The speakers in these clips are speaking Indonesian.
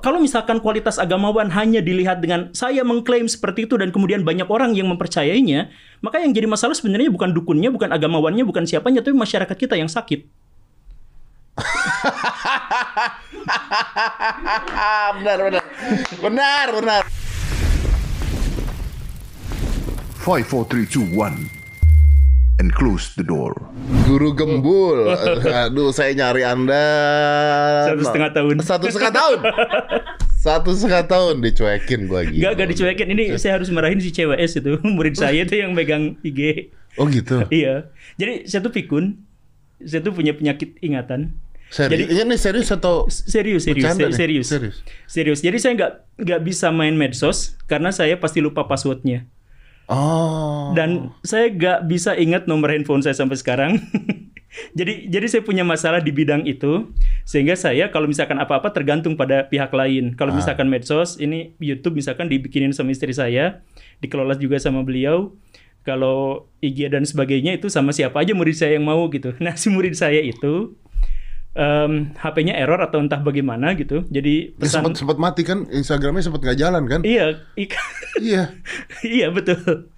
Kalau misalkan kualitas agamawan hanya dilihat dengan saya mengklaim seperti itu dan kemudian banyak orang yang mempercayainya, maka yang jadi masalah sebenarnya bukan dukunnya, bukan agamawannya, bukan siapanya, tapi masyarakat kita yang sakit. benar benar benar benar. Five, four, three, two, one, and close the door. Guru Gembul, aduh saya nyari anda Satu setengah tahun. Satu setengah tahun. Satu setengah tahun dicuekin gua lagi. Gak, gak dicuekin. Ini saya harus marahin si CWS itu, murid saya itu yang megang IG. Oh gitu. Iya. Jadi saya tuh pikun. Saya tuh punya penyakit ingatan. Serius? Jadi- ini serius atau Serius, serius, Bercanda se- nih? serius, Serius. serius. Jadi saya nggak nggak bisa main medsos karena saya pasti lupa passwordnya. Oh. Dan saya nggak bisa ingat nomor handphone saya sampai sekarang. jadi jadi saya punya masalah di bidang itu sehingga saya kalau misalkan apa-apa tergantung pada pihak lain. Kalau misalkan medsos ini YouTube misalkan dibikinin sama istri saya, dikelola juga sama beliau. Kalau IG dan sebagainya itu sama siapa aja murid saya yang mau gitu. Nah si murid saya itu em, HP-nya error atau entah bagaimana gitu. Jadi Dia pesan sempat sempat mati kan Instagramnya sempat nggak jalan kan? iya iya. iya betul.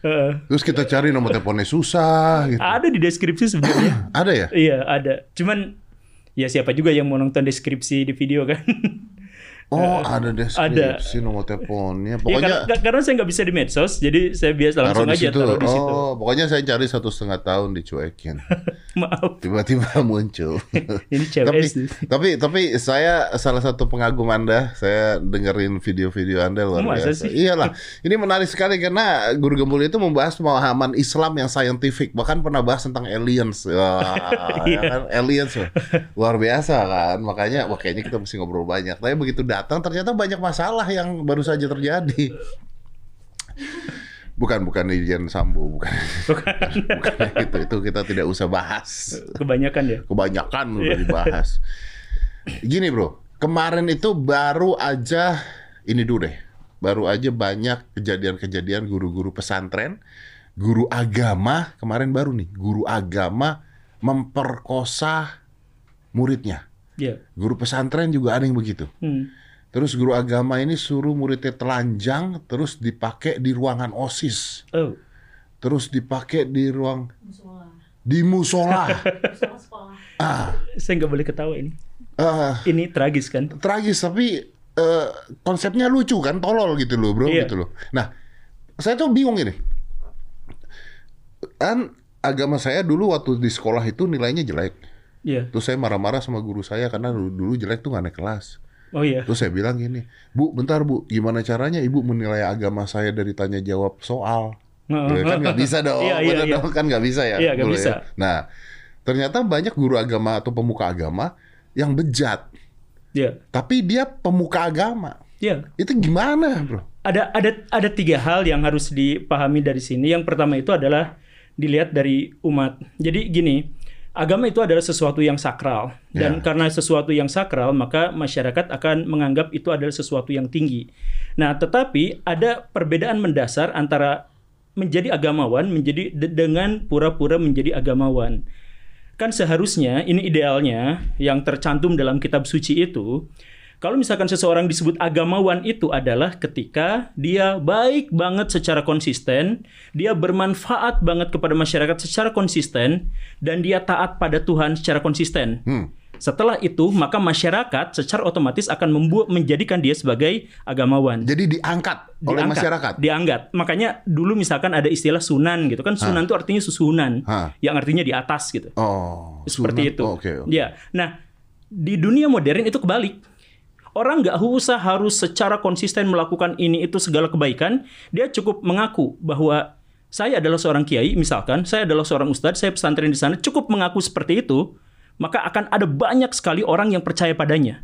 Heeh. Terus kita cari nomor teleponnya susah gitu. ada di deskripsi sebenarnya. Ada ya? Iya ada. Cuman ya siapa juga yang mau nonton deskripsi di video kan? Oh, ada deskripsi nomor teleponnya. Iya Pokoknya karena, karena saya nggak bisa di medsos, jadi saya biasa langsung taruh aja situ. taruh di situ. Oh, pokoknya saya cari satu setengah tahun dicuekin. Maaf, Tiba-tiba muncul. ini tapi, CWS. tapi tapi saya salah satu pengagum Anda. Saya dengerin video-video Anda luar Masa biasa. sih? Iyalah. Ini menarik sekali karena Guru Gembul itu membahas pemahaman Islam yang scientific, bahkan pernah bahas tentang aliens. Wah, ya kan? Aliens loh. luar biasa kan. Makanya wah kayaknya kita mesti ngobrol banyak. Tapi begitu datang ternyata banyak masalah yang baru saja terjadi. Bukan bukan Irjen Sambo, bukan. Bukan. bukan itu itu kita tidak usah bahas Kebanyakan ya. kebanyakan udah dibahas. Gini bro, kemarin itu baru aja ini dulu deh, baru aja banyak kejadian-kejadian guru-guru pesantren, guru agama kemarin baru nih, guru agama memperkosa muridnya. Iya. Guru pesantren juga ada yang begitu. Hmm. Terus guru agama ini suruh muridnya telanjang, terus dipakai di ruangan osis, Oh. terus dipakai di ruang musola di musola. musola sekolah ah, Saya nggak boleh ketawa ini. eh, Ini tragis kan? tragis tapi eh, konsepnya lucu kan tolol gitu loh bro Iya. gitu loh nah saya tuh bingung ini kan agama saya dulu waktu di sekolah itu nilainya jelek Iya. terus saya marah-marah sama guru saya karena dulu, dulu jelek tuh gak naik kelas Oh iya. terus saya bilang gini bu bentar bu gimana caranya ibu menilai agama saya dari tanya jawab soal Ya, kan nggak bisa dong, Iya, iya, iya. dong, kan nggak bisa ya. Iya, dulu bisa. ya. Nah, ternyata banyak guru agama atau pemuka agama yang bejat, Iya. tapi dia pemuka agama. Iya. Itu gimana, bro? Ada ada ada tiga hal yang harus dipahami dari sini. Yang pertama itu adalah dilihat dari umat. Jadi gini, agama itu adalah sesuatu yang sakral dan Ya. karena sesuatu yang sakral maka masyarakat akan menganggap itu adalah sesuatu yang tinggi. Nah, tetapi ada perbedaan mendasar antara menjadi agamawan menjadi de- dengan pura-pura menjadi agamawan. Kan seharusnya ini idealnya yang tercantum dalam kitab suci itu kalau misalkan seseorang disebut agamawan itu adalah ketika dia baik banget secara konsisten, dia bermanfaat banget kepada masyarakat secara konsisten, dan dia taat pada Tuhan secara konsisten. Hmm. Setelah itu, maka masyarakat secara otomatis akan membuat menjadikan dia sebagai agamawan. Jadi diangkat, oleh Diangkat, masyarakat. Diangkat. Makanya dulu misalkan ada istilah sunan gitu kan. Sunan itu artinya susunan, Hah. yang artinya di atas gitu. Oh, Seperti sunat. itu. Oh, oke. Ya. Nah, di dunia modern itu kebalik. Orang nggak usah harus secara konsisten melakukan ini itu segala kebaikan. Dia cukup mengaku bahwa saya adalah seorang kiai, misalkan saya adalah seorang ustadz, saya pesantren di sana, cukup mengaku seperti itu, maka akan ada banyak sekali orang yang percaya padanya.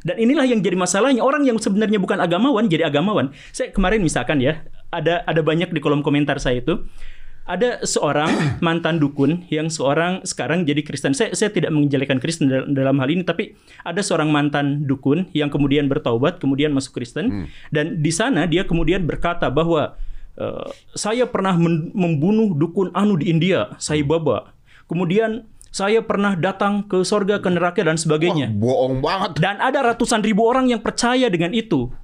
Dan inilah yang jadi masalahnya orang yang sebenarnya bukan agamawan jadi agamawan. Saya kemarin misalkan ya ada ada banyak di kolom komentar saya itu ada seorang mantan dukun yang seorang sekarang jadi Kristen. Saya saya tidak menjelekan Kristen dal- dalam hal ini tapi ada seorang mantan dukun yang kemudian bertaubat kemudian masuk Kristen dan di sana dia kemudian berkata bahwa eh, saya pernah membunuh dukun anu di India, Sai Baba. Kemudian saya pernah datang ke sorga, ke neraka dan sebagainya. Bohong banget. Dan ada ratusan ribu orang yang percaya dengan itu.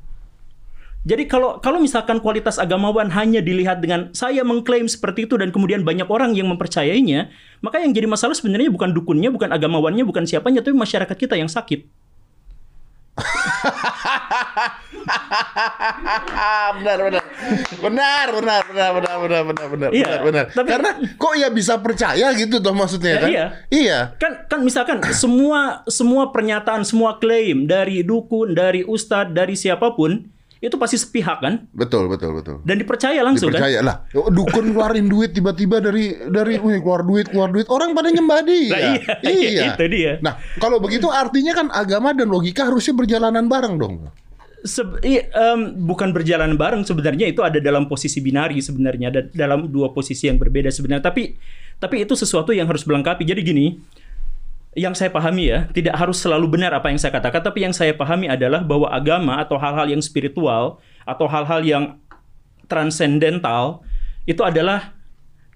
Jadi kalau kalau misalkan kualitas agamawan hanya dilihat dengan saya mengklaim seperti itu dan kemudian banyak orang yang mempercayainya, maka yang jadi masalah sebenarnya bukan dukunnya, bukan agamawannya, bukan siapanya, tapi masyarakat kita yang sakit. benar benar benar benar benar benar benar benar benar Iya, benar benar tapi- karena kok ya bisa percaya gitu toh maksudnya Ya, kan iya. iya Kan kan misalkan semua semua pernyataan, semua klaim dari dukun, dari ustadz, dari siapa pun itu pasti sepihak kan? Betul betul betul. Dan dipercaya langsung kan. dipercaya lah. Dukun keluarin duit tiba-tiba dari dari wih, keluar duit keluar duit. Orang pada nyembah dia Lah, iya, itu dia. nah kalau begitu artinya kan agama dan logika harusnya berjalanan bareng dong. Se- i- em, bukan berjalan bareng sebenarnya itu ada dalam posisi binari sebenarnya. Ada dalam dua posisi yang berbeda sebenarnya. Tapi tapi itu sesuatu yang harus melengkapi jadi gini yang saya pahami ya tidak harus selalu benar apa yang saya katakan tapi yang saya pahami adalah bahwa agama atau hal-hal yang spiritual atau hal-hal yang transendental itu adalah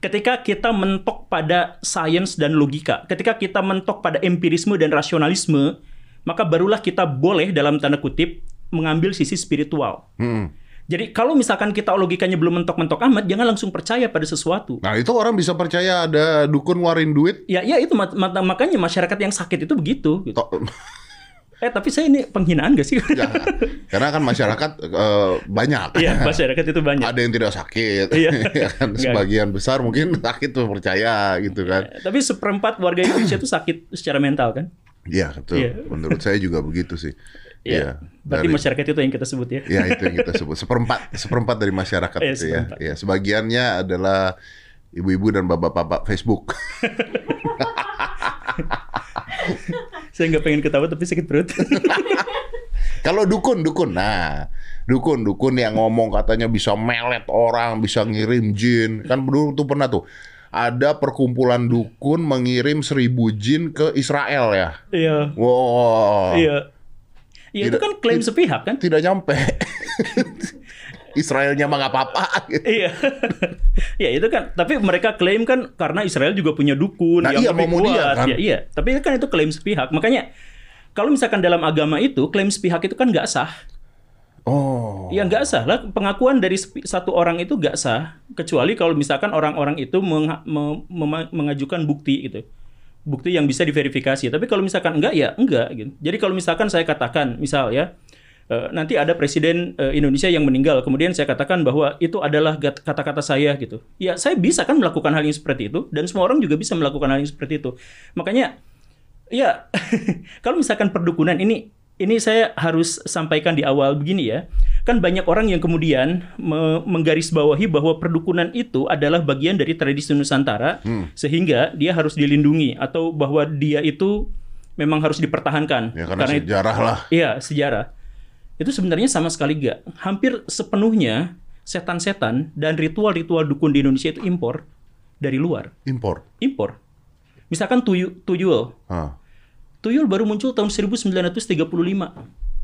ketika kita mentok pada sains dan logika ketika kita mentok pada empirisme dan rasionalisme maka barulah kita boleh dalam tanda kutip mengambil sisi spiritual. Hmm. Jadi kalau misalkan kita logikanya belum mentok-mentok amat, jangan langsung percaya pada sesuatu. nah itu orang bisa percaya ada dukun ngeluarin duit Ya, ya itu mat- mat- makanya masyarakat yang sakit itu begitu. gitu. Eh tapi saya ini penghinaan gak sih? Ya, karena kan masyarakat eh, banyak. Iya masyarakat itu banyak. Ada yang tidak sakit. Iya. Ya kan sebagian besar mungkin sakit tuh percaya gitu kan. Eh, Tapi seperempat warga Indonesia itu sakit secara mental kan? Iya, betul. Iya. Menurut saya juga begitu sih. Iya. Berarti Dari- masyarakat itu yang kita sebut ya. Ya itu yang kita sebut seperempat seperempat dari masyarakat Iya, itu ya. Ya, sebagiannya adalah ibu-ibu dan bapak-bapak Facebook. Saya nggak pengen ketawa tapi sakit perut. Kalau dukun, dukun. Nah, dukun, dukun yang ngomong katanya bisa melet orang, bisa ngirim jin. Kan dulu tuh pernah tuh. Ada perkumpulan dukun mengirim seribu jin ke Israel ya. Iya. Wow. Iya. Itu Tidak- kan klaim sepihak kan? Tidak nyampe. Israelnya mah nggak apa-apa. gitu. Iya. ya itu kan. Tapi mereka klaim kan karena Israel juga punya dukun Nah, yang iya, lebih mau dia, kuat. kan? Ya, iya. Tapi kan itu klaim sepihak. Makanya kalau misalkan dalam agama itu klaim sepihak itu kan nggak sah. Oh. Ya nggak sah lah. Pengakuan dari satu orang itu nggak sah kecuali kalau misalkan orang-orang itu meng- me- mengajukan bukti gitu. Bukti yang bisa diverifikasi. Tapi kalau misalkan enggak ya enggak gitu. Jadi kalau misalkan saya katakan misal ya eh, nanti ada presiden eh, Indonesia yang meninggal, kemudian saya katakan bahwa itu adalah kata-kata saya gitu. Ya saya bisa kan melakukan hal yang seperti itu dan semua orang juga bisa melakukan hal yang seperti itu. Makanya Ya, kalau misalkan perdukunan ini ini saya harus sampaikan di awal begini ya. Kan banyak orang yang kemudian me- menggarisbawahi bahwa perdukunan itu adalah bagian dari tradisi Nusantara sehingga dia harus dilindungi atau bahwa dia itu memang harus dipertahankan. Ya karena itu- sejarah lah. Iya, sejarah. Itu sebenarnya sama sekali gak. Hampir sepenuhnya setan-setan dan ritual-ritual dukun di Indonesia itu impor dari luar. Impor. Impor. Misalkan tuyu, tuyul. Hah. Tuyul baru muncul tahun 1935.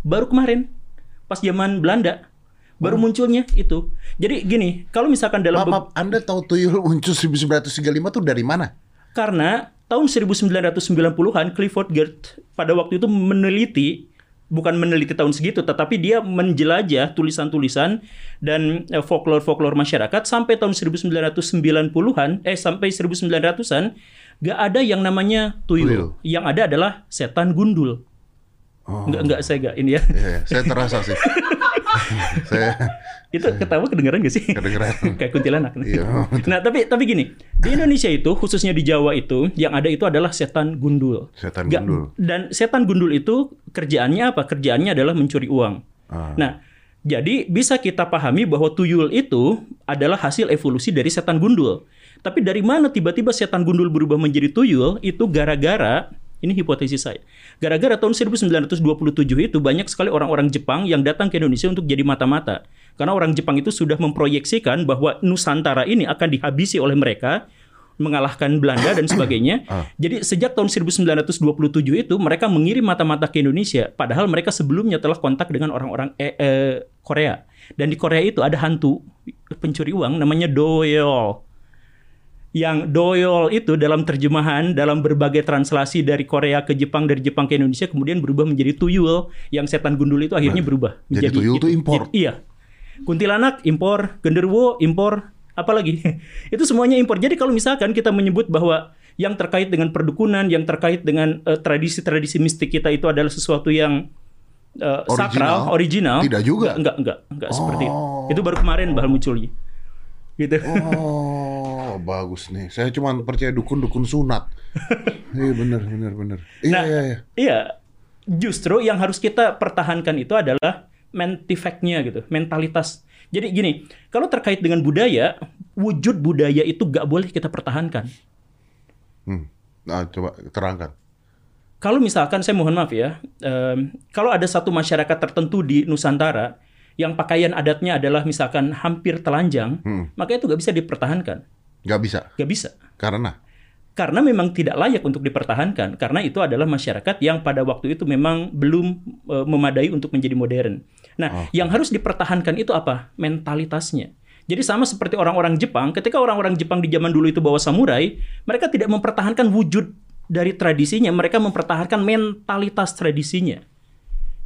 Baru kemarin. Pas zaman Belanda. Baru munculnya itu. Jadi gini, kalau misalkan dalam... Maaf, maaf, Anda tahu tuyul muncul 1935 tuh dari mana? Karena tahun 1990-an Clifford Geertz pada waktu itu meneliti bukan meneliti tahun segitu tetapi dia menjelajah tulisan-tulisan dan eh, folklore-folklore masyarakat sampai tahun 1990-an eh sampai 1900-an gak ada yang namanya tuyul. Tuyul. Yang ada adalah setan gundul. Enggak enggak saya enggak ini ya. Iya, iya, saya terasa sih. saya itu ketawa kedengeran gak sih? kedengeran. Kayak kuntilanak. Iya. Nah, tapi tapi gini, di Indonesia itu khususnya di Jawa itu yang ada itu adalah setan gundul. Setan Nggak- gundul. Dan setan gundul itu kerjaannya apa? Kerjaannya adalah mencuri uang. Ah. Nah, jadi bisa kita pahami bahwa tuyul itu adalah hasil evolusi dari setan gundul. Tapi dari mana tiba-tiba setan gundul berubah menjadi tuyul? Itu gara-gara ini hipotesis saya. Gara-gara tahun 1927 itu banyak sekali orang-orang Jepang yang datang ke Indonesia untuk jadi mata-mata. Karena orang Jepang itu sudah memproyeksikan bahwa Nusantara ini akan dihabisi oleh mereka mengalahkan Belanda dan sebagainya. Jadi sejak tahun 1927 itu mereka mengirim mata-mata ke Indonesia padahal mereka sebelumnya telah kontak dengan orang-orang eh, eh, Korea. Dan di Korea itu ada hantu pencuri uang namanya Doyol. Yang doyol itu dalam terjemahan dalam berbagai translasi dari Korea ke Jepang dari Jepang ke Indonesia kemudian berubah menjadi tuyul yang setan gundul itu akhirnya berubah jadi menjadi tuyul itu impor. Jadi- iya. Kuntilanak impor, genderuwo impor, apalagi itu semuanya impor. Jadi kalau misalkan kita menyebut bahwa yang terkait dengan perdukunan, yang terkait dengan eh, tradisi-tradisi mistik kita itu adalah sesuatu yang eh, sakral, original, Tidak juga. Enggak, enggak, enggak, enggak seperti itu. Oh. Itu baru kemarin baru munculnya. Gitu. Oh, bagus nih. Saya cuma percaya dukun-dukun sunat. Iya bener, bener, bener. Iya, Nah, iya, iya. Iya, justru yang harus kita pertahankan itu adalah mentifactnya gitu, mentalitas. Jadi gini, kalau terkait dengan budaya, wujud budaya itu gak boleh kita pertahankan. Hmm. Nah, coba terangkan. Kalau misalkan, saya mohon maaf ya, em, kalau ada satu masyarakat tertentu di Nusantara yang pakaian adatnya adalah misalkan hampir telanjang, Hmm. maka itu gak bisa dipertahankan. Nggak bisa. Gak bisa. Karena karena memang tidak layak untuk dipertahankan karena itu adalah masyarakat yang pada waktu itu memang belum e, memadai untuk menjadi modern. Nah, yang harus dipertahankan itu apa? Mentalitasnya. Jadi sama seperti orang-orang Jepang, ketika orang-orang Jepang di zaman dulu itu bawa samurai, mereka tidak mempertahankan wujud dari tradisinya, mereka mempertahankan mentalitas tradisinya.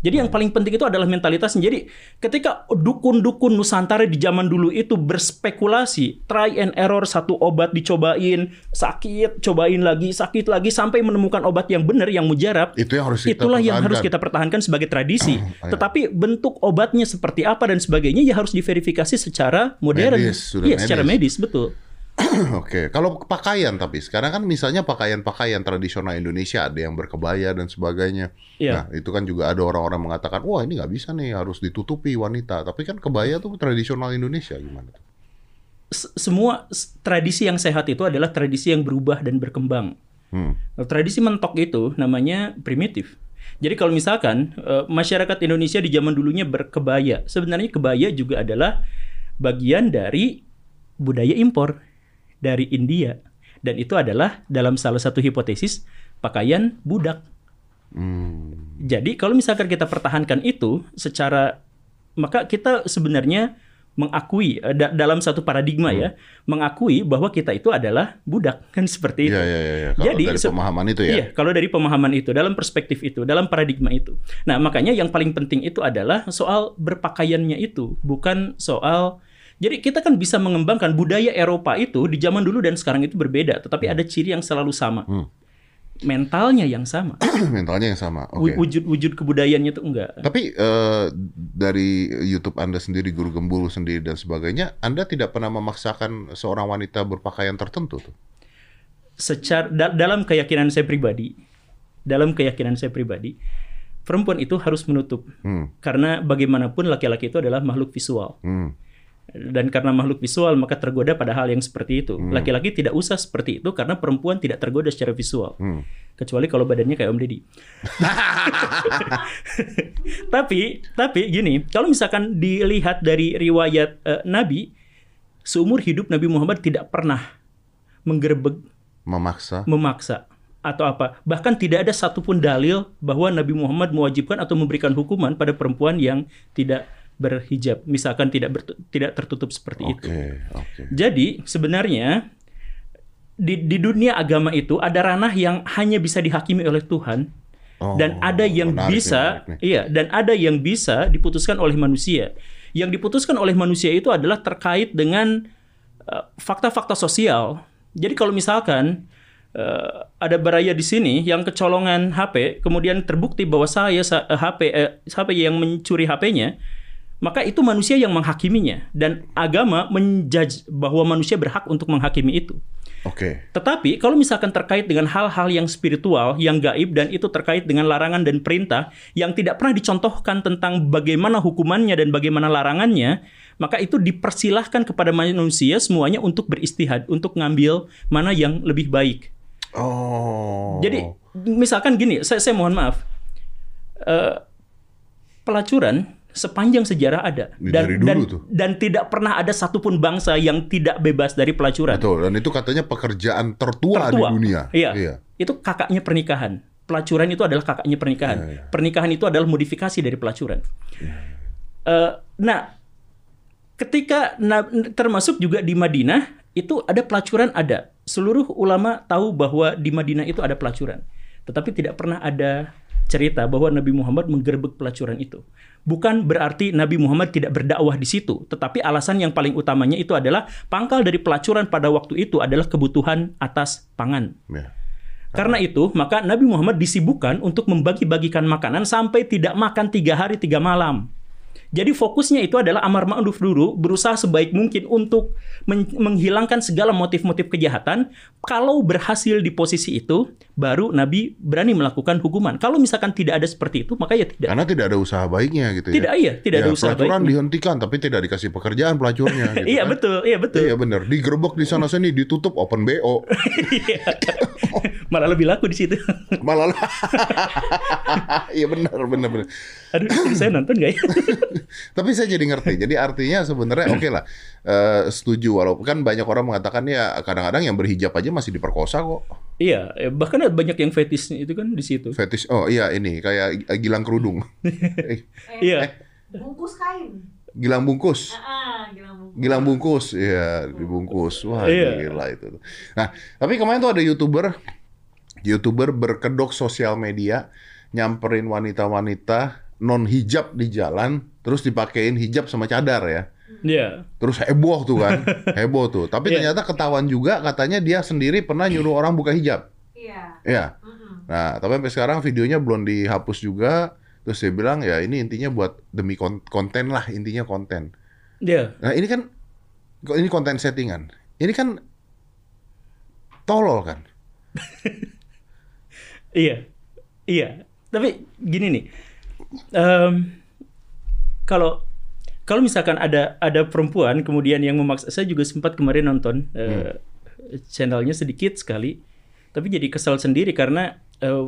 Jadi yang paling penting itu adalah mentalitasnya. Jadi ketika dukun-dukun Nusantara di zaman dulu itu berspekulasi, try and error satu obat dicobain, sakit, cobain lagi, sakit lagi sampai menemukan obat yang benar yang mujarab. itu yang harus kita Itulah yang harus kita pertahankan sebagai tradisi. Iya. Tetapi bentuk obatnya seperti apa dan sebagainya ya harus diverifikasi secara modern. Medis, sudah Iya, secara medis, betul. Oke, kalau pakaian tapi sekarang kan misalnya pakaian-pakaian tradisional Indonesia ada yang berkebaya dan sebagainya. Iya. Nah itu kan juga ada orang-orang mengatakan, wah ini nggak bisa nih harus ditutupi wanita. Tapi kan kebaya tuh tradisional Indonesia gimana? tuh? Semua tradisi yang sehat itu adalah tradisi yang berubah dan berkembang. Hmm. Nah, Tradisi mentok itu namanya primitif. Jadi kalau misalkan eh, masyarakat Indonesia di zaman dulunya berkebaya, sebenarnya kebaya juga adalah bagian dari budaya impor dari India dan itu adalah dalam salah satu hipotesis pakaian budak. Hmm. Jadi kalau misalkan kita pertahankan itu secara maka kita sebenarnya mengakui eh, da- dalam satu paradigma ya, mengakui bahwa kita itu adalah budak kan seperti itu. Iya, iya. iya. Kalau Jadi, dari pemahaman itu ya. Iya, kalau dari pemahaman itu, dalam perspektif itu, dalam paradigma itu. Nah, makanya yang paling penting itu adalah soal berpakaiannya itu, bukan soal jadi kita kan bisa mengembangkan budaya Eropa itu di zaman dulu dan sekarang itu berbeda, tetapi ada ciri yang selalu sama. Hmm. Mentalnya yang sama. Mentalnya yang sama. Oke. Wujud-wujud kebudayaannya itu enggak. Tapi eh, dari YouTube Anda sendiri, Guru Gembul sendiri dan sebagainya, Anda tidak pernah memaksakan seorang wanita berpakaian tertentu tuh? Secara da- dalam keyakinan saya pribadi, dalam keyakinan saya pribadi, perempuan itu harus menutup. Hmm. Karena bagaimanapun laki-laki itu adalah makhluk visual. Hmm. Dan karena makhluk visual maka tergoda pada hal yang seperti itu. Laki-laki tidak usah seperti itu karena perempuan tidak tergoda secara visual. Hmm. Kecuali kalau badannya kayak Om Deddy. tapi tapi gini, kalau misalkan dilihat dari riwayat eh, Nabi, seumur hidup Nabi Muhammad tidak pernah menggerebek, Memaksa. memaksa atau apa. Bahkan tidak ada satupun dalil bahwa Nabi Muhammad mewajibkan atau memberikan hukuman pada perempuan yang tidak berhijab, misalkan tidak bertu- tidak tertutup seperti itu. Oke, oke. Jadi sebenarnya di, di dunia agama itu ada ranah yang hanya bisa dihakimi oleh Tuhan Oh, dan ada yang menarik bisa menarik iya dan ada yang bisa diputuskan oleh manusia. Yang diputuskan oleh manusia itu adalah terkait dengan eh, fakta-fakta sosial. Jadi kalau misalkan eh, ada baraya di sini yang kecolongan HP, kemudian terbukti bahwa saya sa- eh, HP eh, HP yang mencuri HP-nya, maka itu manusia yang menghakiminya dan agama menjudge bahwa manusia berhak untuk menghakimi itu. Oke. Tetapi kalau misalkan terkait dengan hal-hal yang spiritual, yang gaib dan itu terkait dengan larangan dan perintah yang tidak pernah dicontohkan tentang bagaimana hukumannya dan bagaimana larangannya, maka itu dipersilahkan kepada manusia semuanya untuk beristihad, untuk ngambil mana yang lebih baik. Oh. Jadi misalkan gini, saya, saya mohon maaf, Eh, pelacuran sepanjang sejarah ada dan Dari dulu dan, tuh. dan tidak pernah ada satupun bangsa yang tidak bebas dari pelacuran. Betul, dan itu katanya pekerjaan tertua, Tertua. di dunia. Iya. Itu kakaknya pernikahan. Pelacuran itu adalah kakaknya pernikahan. Iya, iya. Pernikahan itu adalah modifikasi dari pelacuran. Eh, nah, ketika na- termasuk juga di Madinah itu ada pelacuran ada. Seluruh ulama tahu bahwa di Madinah itu ada pelacuran. Tetapi tidak pernah ada cerita bahwa Nabi Muhammad menggerebek pelacuran itu. Bukan berarti Nabi Muhammad tidak berdakwah di situ, tetapi alasan yang paling utamanya itu adalah pangkal dari pelacuran pada waktu itu adalah kebutuhan atas pangan. Ya. Karena itu, maka Nabi Muhammad disibukkan untuk membagi-bagikan makanan sampai tidak makan tiga hari tiga malam. Jadi fokusnya itu adalah amar ma'ruf dulu, berusaha sebaik mungkin untuk men- menghilangkan segala motif-motif kejahatan. Kalau berhasil di posisi itu, baru Nabi berani melakukan hukuman. Kalau misalkan tidak ada seperti itu, maka ya tidak. Karena tidak ada usaha baiknya gitu Tidak, ya. iya, tidak ada Ya, usaha pelacuran baiknya. dihentikan tapi tidak dikasih pekerjaan pelacurnya gitu Iya kan. betul, iya betul. Iya benar, digerebek di sana sini, ditutup open BO. Iya. Malah lebih laku di situ. Malah Iya benar benar benar. Aduh, saya nonton nggak ya? Tapi saya jadi ngerti. Jadi artinya sebenarnya oke lah. Eh, setuju walaupun kan banyak orang mengatakan ya kadang-kadang yang berhijab aja masih diperkosa kok. iya, eh, bahkan ada banyak yang fetisnya itu kan di situ. Fetish. Oh iya ini kayak gilang kerudung. Eh, Iya. bungkus kain gilang bungkus. ah gila bungkus Gilang bungkus, iya dibungkus. Wah Iya. gila itu. Nah, tapi kemarin tuh ada youtuber, youtuber berkedok sosial media, nyamperin wanita-wanita non hijab di jalan, terus dipakein hijab sama cadar ya. Iya. Terus heboh tuh kan, heboh tuh. Tapi Iya. ternyata ketahuan juga katanya dia sendiri pernah nyuruh orang buka hijab. iya Iya. Mm-mm. Nah, tapi sampai sekarang videonya belum dihapus juga. Terus dia bilang ya ini intinya buat demi kon- konten lah, intinya konten. Iya. Nah ini kan kok ini konten settingan. Ini kan tolol kan. Iya, iya. Tapi gini nih, Em, kalau kalau misalkan ada ada perempuan kemudian yang memaksa, saya juga sempat kemarin nonton eh, channelnya sedikit sekali, tapi jadi kesal sendiri karena eh,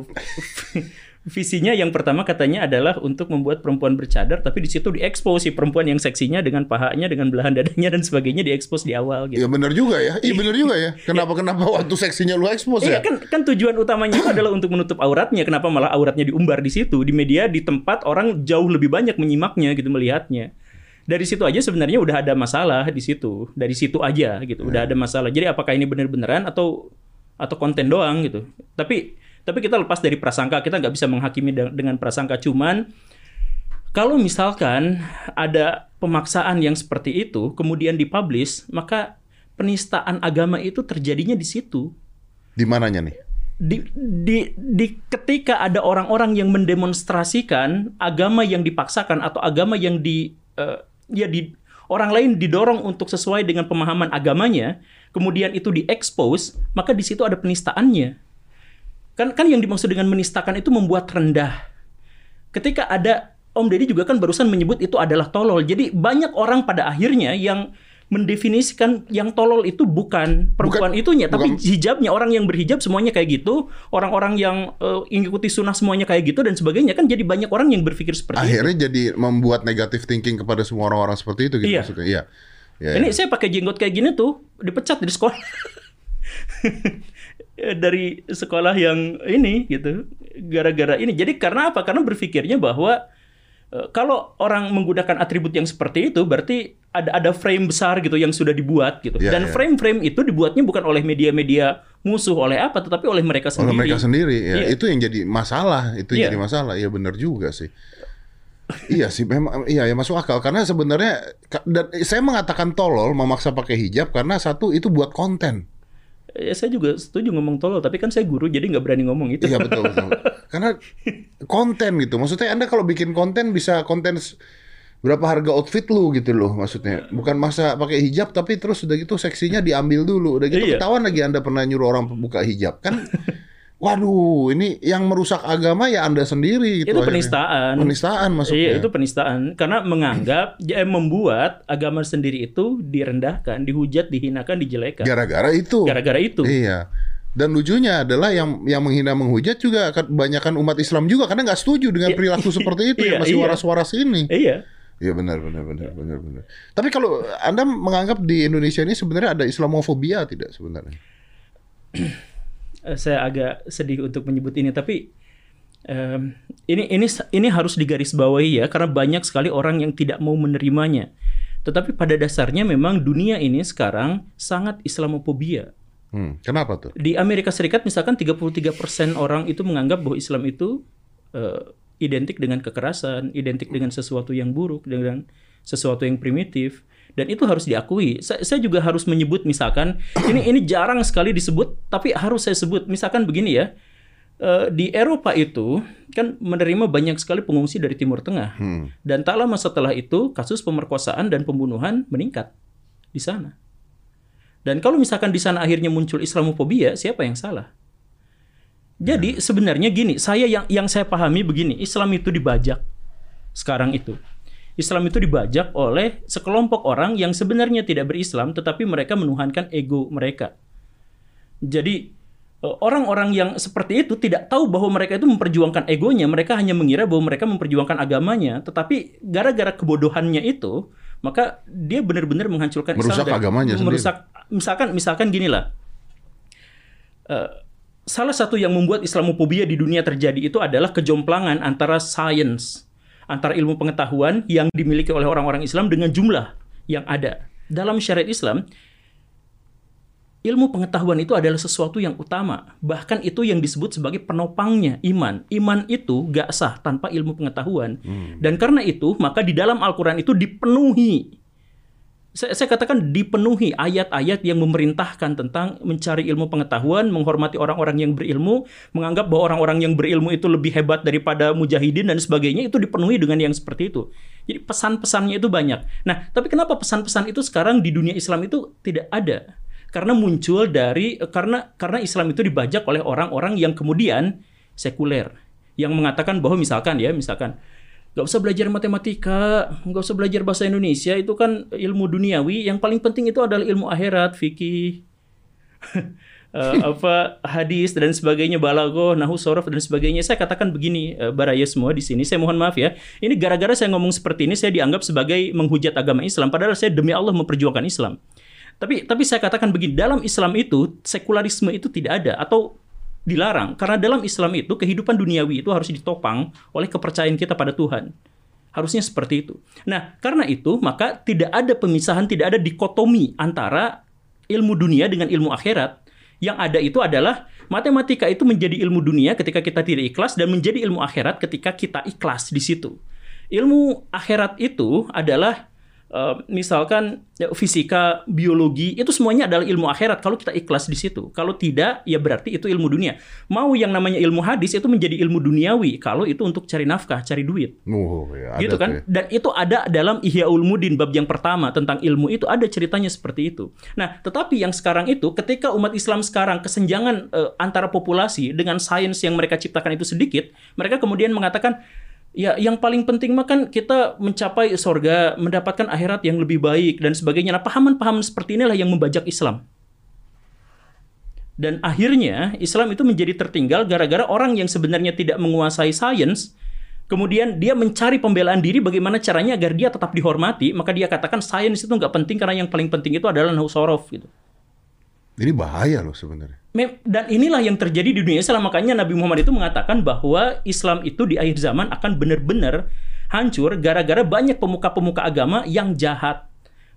visinya yang pertama katanya adalah untuk membuat perempuan bercadar, tapi di situ diekspos si perempuan yang seksinya dengan pahanya, dengan belahan dadanya dan sebagainya diekspos di awal gitu. Iya benar juga ya. Iya benar juga ya. Kenapa kenapa waktu seksinya lu expose Iya ya? kan kan tujuan utamanya itu adalah untuk menutup auratnya. Kenapa malah auratnya diumbar di situ di media di tempat orang jauh lebih banyak menyimaknya gitu melihatnya. Dari situ aja sebenarnya udah ada masalah di situ. Dari situ aja gitu. Udah ada masalah. Jadi apakah ini benar-beneran atau atau konten doang gitu. Tapi tapi kita lepas dari prasangka, kita nggak bisa menghakimi de- dengan prasangka cuman kalau misalkan ada pemaksaan yang seperti itu kemudian dipublish, maka penistaan agama itu terjadinya di situ Di mananya nih? di, di, di ketika ada orang-orang yang mendemonstrasikan agama yang dipaksakan atau agama yang di eh, ya di orang lain didorong untuk sesuai dengan pemahaman agamanya, kemudian itu diekspos, maka di situ ada penistaannya. Kan kan yang dimaksud dengan menistakan itu membuat rendah. Ketika ada Om Deddy juga kan barusan menyebut itu adalah tolol. Jadi banyak orang pada akhirnya yang mendefinisikan yang tolol itu bukan perempuan Bukan- itunya, tapi bukan- hijabnya orang yang berhijab semuanya kayak gitu, orang-orang yang ikuti sunnah semuanya kayak gitu dan sebagainya kan jadi banyak orang yang berpikir seperti itu. Akhirnya jadi membuat negative thinking kepada semua orang-orang seperti itu gitu Iya. maksudnya. Iya. Iya. Ini saya pakai jenggot kayak gini tuh dipecat dari sekolah. dari sekolah yang ini gitu. Gara-gara ini. Jadi karena apa? Karena berpikirnya bahwa eh, kalau orang menggunakan atribut yang seperti itu berarti ada ada frame besar gitu yang sudah dibuat gitu. Iya, Dan iya. frame-frame itu dibuatnya bukan oleh media-media musuh oleh apa tetapi oleh mereka Oleh sendiri. mereka sendiri ya. Iya. Itu yang jadi masalah, itu yang Iya. jadi masalah. Iya benar juga sih. iya sih memang iya ya masuk akal karena sebenarnya dan saya mengatakan tolol memaksa pakai hijab karena satu itu buat konten. Ya, saya juga setuju ngomong tolol, tapi kan saya guru jadi nggak berani ngomong itu. Iya betul betul. Karena konten gitu. Maksudnya Anda kalau bikin konten bisa konten berapa harga outfit lu gitu loh maksudnya. Bukan masa pakai hijab tapi terus udah gitu seksinya diambil dulu. Udah gitu Iya. ketahuan lagi Anda pernah nyuruh orang buka hijab kan. Waduh, ini yang merusak agama ya Anda sendiri gitu. itu akhirnya. penistaan. Penistaan masuknya. Iya, itu penistaan karena menganggap eh, membuat agama sendiri itu direndahkan, dihujat, dihinakan, dijelekan. Gara-gara itu. Gara-gara itu. Iya. Dan lucunya adalah yang yang menghina menghujat juga kebanyakan umat Islam juga karena nggak setuju dengan Iya. perilaku seperti itu Iya, yang masih iya. waras-waras ini. Iya. Iya benar benar benar benar benar. Tapi kalau Anda menganggap di Indonesia ini sebenarnya ada Islamofobia tidak sebenarnya? Eh, saya agak sedih untuk menyebut ini tapi em, ini ini ini harus digarisbawahi ya karena banyak sekali orang yang tidak mau menerimanya. Tetapi pada dasarnya memang dunia ini sekarang sangat Islamophobia. Hmm, kenapa tuh? Di Amerika Serikat misalkan 33% orang itu menganggap bahwa Islam itu eh, identik dengan kekerasan, identik dengan sesuatu yang buruk, dengan sesuatu yang primitif dan itu harus diakui. Saya, saya juga harus menyebut misalkan ini ini jarang sekali disebut tapi harus saya sebut. Misalkan begini ya. eh, di Eropa itu kan menerima banyak sekali pengungsi dari Timur Tengah. Hmm. Dan tak lama setelah itu kasus pemerkosaan dan pembunuhan meningkat di sana. Dan kalau misalkan di sana akhirnya muncul Islamophobia, siapa yang salah? Jadi sebenarnya gini, saya yang yang saya pahami begini, Islam itu dibajak sekarang itu. Islam itu dibajak oleh sekelompok orang yang sebenarnya tidak berislam tetapi mereka menuhankan ego mereka. Jadi eh, orang-orang yang seperti itu tidak tahu bahwa mereka itu memperjuangkan egonya, mereka hanya mengira bahwa mereka memperjuangkan agamanya, tetapi gara-gara kebodohannya itu, maka dia benar-benar menghancurkan Merusak Islam agamanya sendiri. merusak misalkan misalkan gini lah. Eh, salah satu yang membuat Islamophobia di dunia terjadi itu adalah kejomplangan antara sains, antara ilmu pengetahuan yang dimiliki oleh orang-orang Islam dengan jumlah yang ada. Dalam syariat Islam, ilmu pengetahuan itu adalah sesuatu yang utama. Bahkan itu yang disebut sebagai penopangnya iman. Iman itu gak sah tanpa ilmu pengetahuan. Dan karena itu, maka di dalam Al-Quran itu dipenuhi saya, saya katakan dipenuhi ayat-ayat yang memerintahkan tentang mencari ilmu pengetahuan, menghormati orang-orang yang berilmu, menganggap bahwa orang-orang yang berilmu itu lebih hebat daripada mujahidin dan sebagainya itu dipenuhi dengan yang seperti itu. Jadi pesan-pesannya itu banyak. Nah, tapi kenapa pesan-pesan itu sekarang di dunia Islam itu tidak ada? Karena muncul dari karena karena Islam itu dibajak oleh orang-orang yang kemudian sekuler yang mengatakan bahwa misalkan ya, misalkan Gak usah belajar matematika, gak usah belajar bahasa Indonesia, itu kan ilmu duniawi. Yang paling penting itu adalah ilmu akhirat, fikih, eh, apa hadis dan sebagainya, balago, nahu sorof dan sebagainya. Saya katakan begini, eh, baraya semua di sini. Saya mohon maaf ya. Ini gara-gara saya ngomong seperti ini, saya dianggap sebagai menghujat agama Islam. Padahal saya demi Allah memperjuangkan Islam. Tapi tapi saya katakan begini, dalam Islam itu sekularisme itu tidak ada atau dilarang karena dalam Islam itu kehidupan duniawi itu harus ditopang oleh kepercayaan kita pada Tuhan. Harusnya seperti itu. Nah, karena itu maka tidak ada pemisahan, tidak ada dikotomi antara ilmu dunia dengan ilmu akhirat. Yang ada itu adalah matematika itu menjadi ilmu dunia ketika kita tidak ikhlas dan menjadi ilmu akhirat ketika kita ikhlas di situ. Ilmu akhirat itu adalah eh, misalkan ya, fisika, biologi itu semuanya adalah ilmu akhirat kalau kita ikhlas di situ. Kalau tidak ya berarti itu ilmu dunia. Mau yang namanya ilmu hadis itu menjadi ilmu duniawi kalau itu untuk cari nafkah, cari duit. Oh, ya, gitu kan? ya. Dan itu ada dalam Ihya Ulumuddin bab yang pertama tentang ilmu itu ada ceritanya seperti itu. Nah, tetapi yang sekarang itu ketika umat Islam sekarang kesenjangan eh, antara populasi dengan sains yang mereka ciptakan itu sedikit, mereka kemudian mengatakan Ya, yang paling penting mah kan kita mencapai sorga, mendapatkan akhirat yang lebih baik dan sebagainya. Nah, pahaman-pahaman seperti inilah yang membajak Islam. Dan akhirnya Islam itu menjadi tertinggal gara-gara orang yang sebenarnya tidak menguasai sains, kemudian dia mencari pembelaan diri bagaimana caranya agar dia tetap dihormati, maka dia katakan sains itu nggak penting karena yang paling penting itu adalah nausorof gitu. Ini bahaya loh sebenarnya. Dan inilah yang terjadi di dunia Islam. Makanya Nabi Muhammad itu mengatakan bahwa Islam itu di akhir zaman akan benar-benar hancur gara-gara banyak pemuka-pemuka agama yang jahat.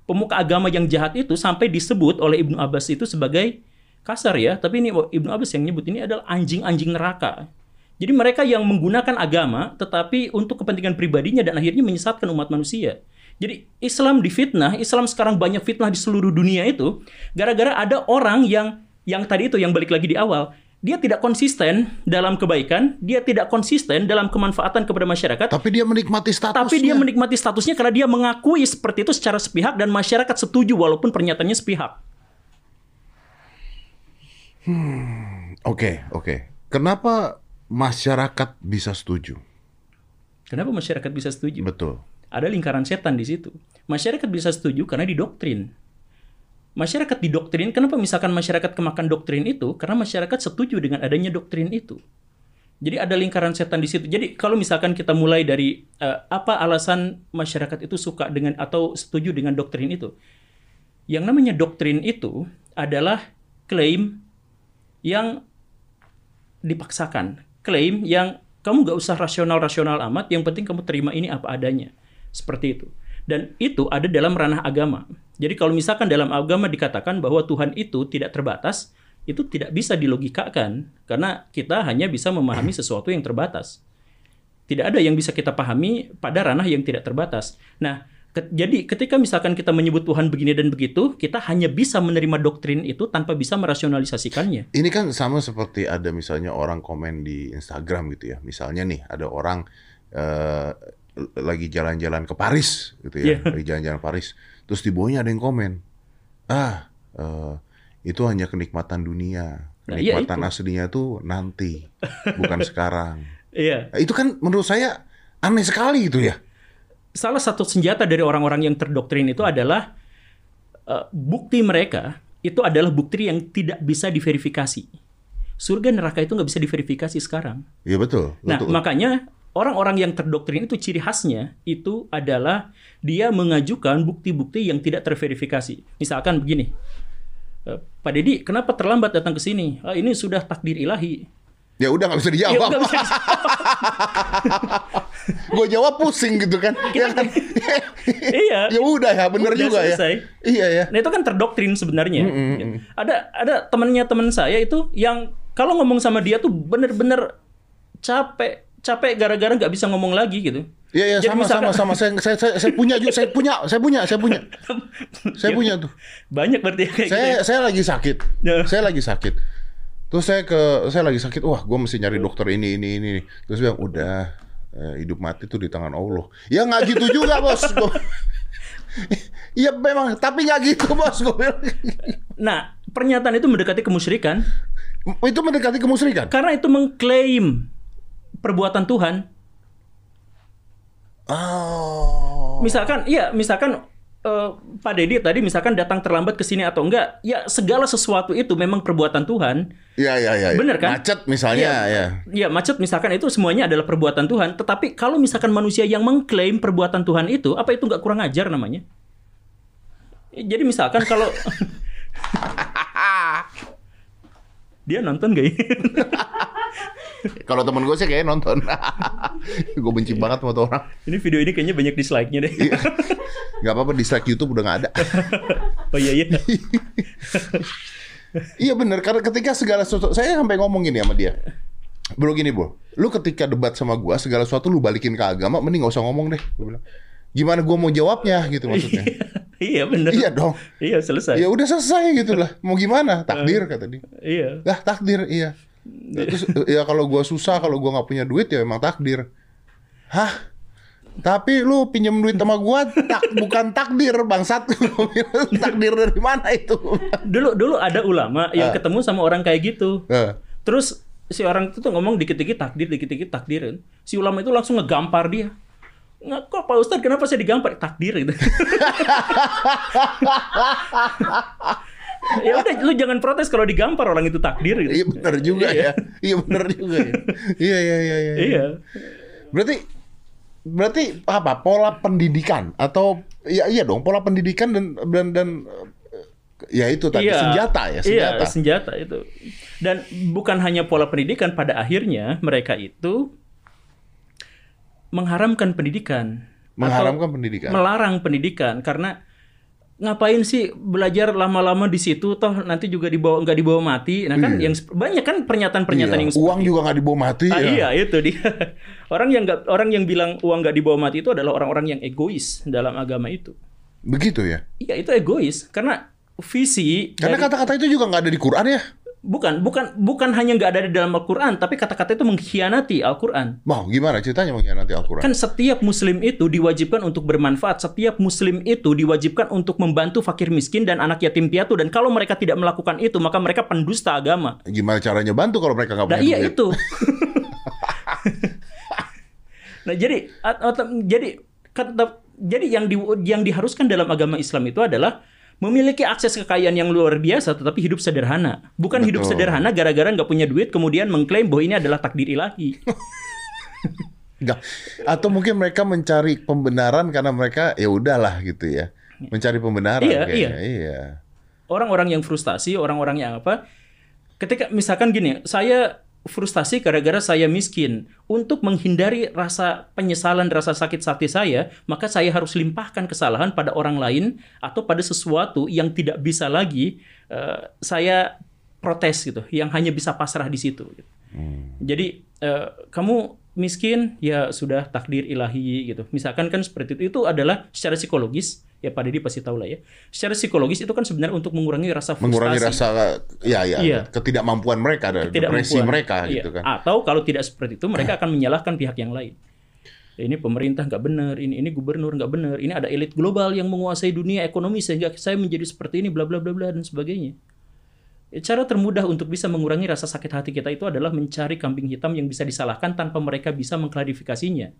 Pemuka agama yang jahat itu sampai disebut oleh Ibnu Abbas itu sebagai kasar ya, tapi ini Ibnu Abbas yang nyebut ini adalah anjing-anjing neraka. Jadi mereka yang menggunakan agama tetapi untuk kepentingan pribadinya dan akhirnya menyesatkan umat manusia. Jadi Islam difitnah, Islam sekarang banyak fitnah di seluruh dunia itu gara-gara ada orang yang yang tadi itu yang balik lagi di awal, dia tidak konsisten dalam kebaikan, dia tidak konsisten dalam kemanfaatan kepada masyarakat, Tapi dia menikmati statusnya. tapi dia menikmati statusnya karena dia mengakui seperti itu secara sepihak dan masyarakat setuju walaupun pernyataannya sepihak. Oke, oke. Kenapa masyarakat bisa setuju? Kenapa masyarakat bisa setuju? Betul. Ada lingkaran setan di situ. Masyarakat bisa setuju karena didoktrin. Masyarakat didoktrin, kenapa misalkan masyarakat kemakan doktrin itu? Karena masyarakat setuju dengan adanya doktrin itu. Jadi ada lingkaran setan di situ. Jadi kalau misalkan kita mulai dari eh, apa alasan masyarakat itu suka dengan atau setuju dengan doktrin itu? Yang namanya doktrin itu adalah klaim yang dipaksakan. Klaim yang kamu nggak usah rasional-rasional amat, yang penting kamu terima ini apa adanya. Seperti itu. Dan itu ada dalam ranah agama. Jadi kalau misalkan dalam agama dikatakan bahwa Tuhan itu tidak terbatas, itu tidak bisa dilogikakan karena kita hanya bisa memahami sesuatu yang terbatas. Tidak ada yang bisa kita pahami pada ranah yang tidak terbatas. Nah, ke- jadi ketika misalkan kita menyebut Tuhan begini dan begitu, kita hanya bisa menerima doktrin itu tanpa bisa merasionalisasikannya. Ini kan sama seperti ada misalnya orang komen di Instagram gitu ya. Misalnya nih ada orang eh, lagi jalan-jalan ke Paris gitu ya, Iya. lagi jalan-jalan Paris. Terus di bawahnya ada yang komen, ah eh, itu hanya kenikmatan dunia. Nah, iya Kenikmatan itu. aslinya tuh nanti, bukan sekarang. Iya. Itu kan menurut saya aneh sekali gitu ya. salah satu senjata dari orang-orang yang terdoktrin itu adalah eh, bukti mereka itu adalah bukti yang tidak bisa diverifikasi. Surga neraka itu nggak bisa diverifikasi sekarang. Iya betul. Nah, betul. makanya orang-orang yang terdoktrin itu ciri khasnya itu adalah dia mengajukan bukti-bukti yang tidak terverifikasi. Misalkan begini, eh, Pak Deddy, kenapa terlambat datang ke sini? "Ah, ini sudah takdir ilahi. ya udah nggak bisa Ya, dijawab. nggak bisa Gue jawab pusing gitu kan. ya kan? iya. ya udah ya, bener Udah juga selesai. ya. Iya ya. Nah itu kan terdoktrin sebenarnya. Ada ada temannya teman saya itu yang kalau ngomong sama dia tuh bener-bener capek capek gara-gara nggak bisa ngomong lagi gitu. Iya iya sama misalkan- sama sama. Saya, saya saya saya punya juga saya punya saya punya saya punya. Saya punya tuh. Banyak berarti ya kayak gitu. saya ya. saya lagi sakit. Ya. saya lagi sakit. Terus saya ke saya lagi sakit wah gue mesti nyari dokter ini ini ini. Terus bilang udah eh, hidup mati tuh di tangan Allah. Ya nggak gitu juga bos. Iya memang tapi nggak gitu bos Nah pernyataan itu mendekati kemusyrikan. Itu mendekati kemusyrikan? Karena itu mengklaim perbuatan Tuhan. oh Misalkan, iya, misalkan eh, Pak Deddy tadi misalkan datang terlambat ke sini atau enggak, ya segala sesuatu itu memang perbuatan Tuhan. Iya iya iya. Bener kan? Macet misalnya Iya. ya. Ya macet misalkan itu semuanya adalah perbuatan Tuhan. Tetapi kalau misalkan manusia yang mengklaim perbuatan Tuhan itu, apa itu nggak kurang ajar namanya? Jadi misalkan kalau dia nonton gak ya? Kalau temen gue sih kayaknya nonton. gue benci banget sama tuh orang. ini video ini kayaknya banyak dislike-nya deh. Gak apa-apa dislike YouTube udah gak ada. oh iya iya. iya bener karena ketika segala sesuatu saya sampai ngomong gini sama dia. Bro gini bro, lu ketika debat sama gua segala sesuatu lu balikin ke agama, mending gak usah ngomong deh. Bilang, gimana gua mau jawabnya gitu maksudnya. iya benar. iya dong. Iya selesai. Ya udah selesai gitu lah. Mau gimana? Takdir kata dia. Iya. Lah takdir iya. Terus ya kalau gua susah, kalau gua nggak punya duit ya emang takdir. Hah? Tapi lu pinjam duit sama gua tak bukan takdir bangsat. Takdir dari mana itu? Dulu dulu ada ulama yang Ah. ketemu sama orang kayak gitu. Eh, Terus si orang itu tuh ngomong dikit-dikit takdir, dikit-dikit takdir. Si ulama itu langsung ngegampar dia. Nggak, kok Pak Ustadz kenapa saya digampar? Takdir gitu. ya udah lu jangan protes kalau digampar orang itu takdir gitu. Iya benar juga Iya. ya. Iya benar juga ya. Iya iya iya iya. Iya. Berarti berarti apa? Pola pendidikan atau ya iya dong, pola pendidikan dan dan dan ya itu tadi senjata ya, senjata. Iya, senjata itu. Dan bukan hanya pola pendidikan, pada akhirnya mereka itu mengharamkan pendidikan. Mengharamkan pendidikan. Melarang pendidikan karena ngapain sih belajar lama-lama di situ toh nanti juga dibawa nggak dibawa mati. Nah kan Iya. yang banyak kan pernyataan-pernyataan Iya, yang uang juga nggak dibawa mati Ah, ya. iya itu dia. Orang yang nggak orang yang bilang uang nggak dibawa mati itu adalah orang-orang yang egois dalam agama itu. Begitu ya. Iya itu egois karena visi Karena dari- kata-kata itu juga nggak ada di Quran ya. Bukan, bukan, bukan hanya nggak ada di dalam Al-Quran, tapi kata-kata itu mengkhianati Al-Quran. Mau gimana ceritanya mengkhianati Al-Quran? Kan setiap Muslim itu diwajibkan untuk bermanfaat, setiap Muslim itu diwajibkan untuk membantu fakir miskin dan anak yatim piatu, dan kalau mereka tidak melakukan itu, maka mereka pendusta agama. Gimana caranya bantu kalau mereka nggak Nah punya iya duit? itu. nah jadi, at- at- jadi kata, jadi yang di, yang diharuskan dalam agama Islam itu adalah memiliki akses kekayaan yang luar biasa, tetapi hidup sederhana. Bukan hidup Betul. sederhana gara-gara nggak punya duit, kemudian mengklaim bahwa ini adalah takdir ilahi. Nggak. Atau mungkin mereka mencari pembenaran karena mereka ya udahlah gitu ya. Mencari pembenaran Iya, kayaknya. Iya. orang-orang yang frustasi, orang-orang yang apa? Ketika misalkan gini, saya frustasi gara-gara saya miskin. Untuk menghindari rasa penyesalan, rasa sakit hati saya, maka saya harus limpahkan kesalahan pada orang lain atau pada sesuatu yang tidak bisa lagi eh, saya protes gitu, yang hanya bisa pasrah di situ. gitu. Jadi eh, kamu miskin ya sudah takdir ilahi gitu. Misalkan kan seperti itu itu adalah secara psikologis ya Pak Deddy pasti tahu lah ya. Secara psikologis itu kan sebenarnya untuk mengurangi rasa frustasi. mengurangi rasa ya ya Iya. ketidakmampuan mereka dan depresi mereka Iya. gitu kan. Atau kalau tidak seperti itu mereka akan menyalahkan pihak yang lain. Ini pemerintah nggak benar, ini ini gubernur nggak benar, ini ada elit global yang menguasai dunia ekonomi sehingga saya menjadi seperti ini, bla bla bla bla dan sebagainya. Ya, Cara termudah untuk bisa mengurangi rasa sakit hati kita itu adalah mencari kambing hitam yang bisa disalahkan tanpa mereka bisa mengklarifikasinya.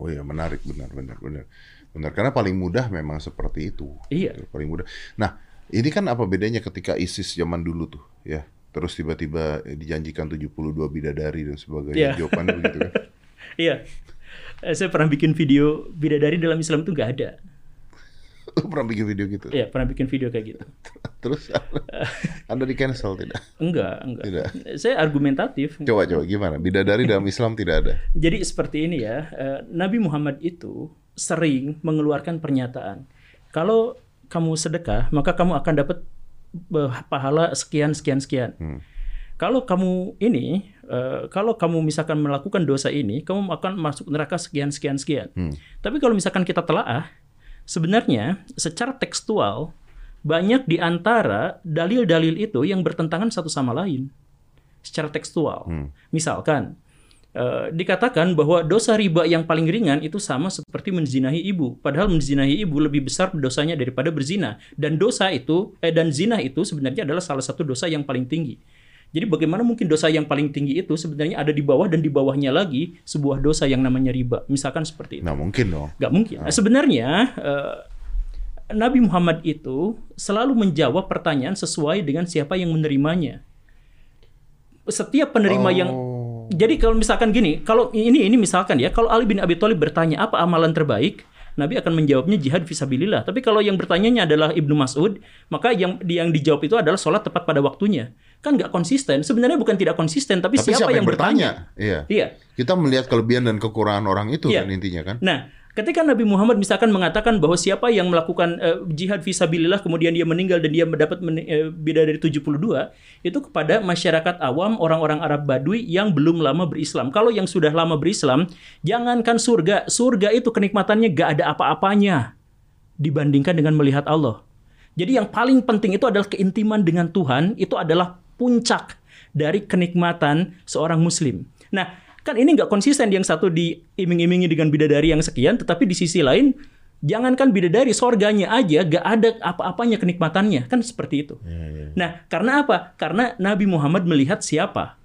Oh iya menarik benar benar benar. Benar karena paling mudah memang seperti itu. Iya. Gitu, Paling mudah. Nah, ini kan apa bedanya ketika ISIS zaman dulu tuh, ya. Terus tiba-tiba dijanjikan 72 bidadari dan sebagainya. Iya. Jawabannya begitu kan. Iya, Eh, saya pernah bikin video bidadari dalam Islam itu nggak ada. Lu pernah bikin video gitu? Iya, pernah bikin video kayak gitu. Terus Anda di cancel tidak? Enggak, enggak. Tidak. Saya argumentatif. Coba coba gimana? Bidadari dalam Islam tidak ada. Jadi seperti ini ya, eh, Nabi Muhammad itu sering mengeluarkan pernyataan. Kalau kamu sedekah, maka kamu akan dapat pahala sekian sekian sekian. Kalau kamu ini, eh, kalau kamu misalkan melakukan dosa ini, kamu akan masuk neraka sekian sekian sekian. Tapi kalau misalkan kita telaah, sebenarnya secara tekstual banyak di antara dalil-dalil itu yang bertentangan satu sama lain secara tekstual. Misalkan eh, dikatakan bahwa dosa riba yang paling ringan itu sama seperti menzinahi ibu, padahal menzinahi ibu lebih besar dosanya daripada berzina. Dan dosa itu eh dan zina itu sebenarnya adalah salah satu dosa yang paling tinggi. Jadi bagaimana mungkin dosa yang paling tinggi itu sebenarnya ada di bawah dan di bawahnya lagi sebuah dosa yang namanya riba. Misalkan seperti itu. Nah mungkin dong. Nggak mungkin. Nah, sebenarnya eh, Nabi Muhammad itu selalu menjawab pertanyaan sesuai dengan siapa yang menerimanya. Setiap penerima yang Oh. jadi kalau misalkan gini, kalau ini ini misalkan ya, kalau Ali bin Abi Thalib bertanya apa amalan terbaik, Nabi akan menjawabnya jihad fisabilillah. Tapi kalau yang bertanyanya adalah Ibnu Mas'ud, maka yang yang dijawab itu adalah sholat tepat pada waktunya. Kan nggak konsisten. Sebenarnya bukan tidak konsisten, tapi, Tapi siapa, yang bertanya? Iya. Iya. Kita melihat kelebihan dan kekurangan orang itu Iya. kan intinya kan. Nah, ketika Nabi Muhammad misalkan mengatakan bahwa siapa yang melakukan eh, jihad fisabilillah kemudian dia meninggal dan dia mendapat men- eh, bidadari 72 itu kepada masyarakat awam orang-orang Arab Badui yang belum lama berislam. Kalau yang sudah lama berislam, jangankan surga, surga itu kenikmatannya gak ada apa-apanya dibandingkan dengan melihat Allah. Jadi yang paling penting itu adalah keintiman dengan Tuhan, itu adalah puncak dari kenikmatan seorang muslim. Nah, kan ini nggak konsisten yang satu diiming-imingi dengan bidadari yang sekian, tetapi di sisi lain jangankan bidadari, sorganya aja gak ada apa-apanya kenikmatannya, kan seperti itu. Nah, karena apa? Karena Nabi Muhammad melihat siapa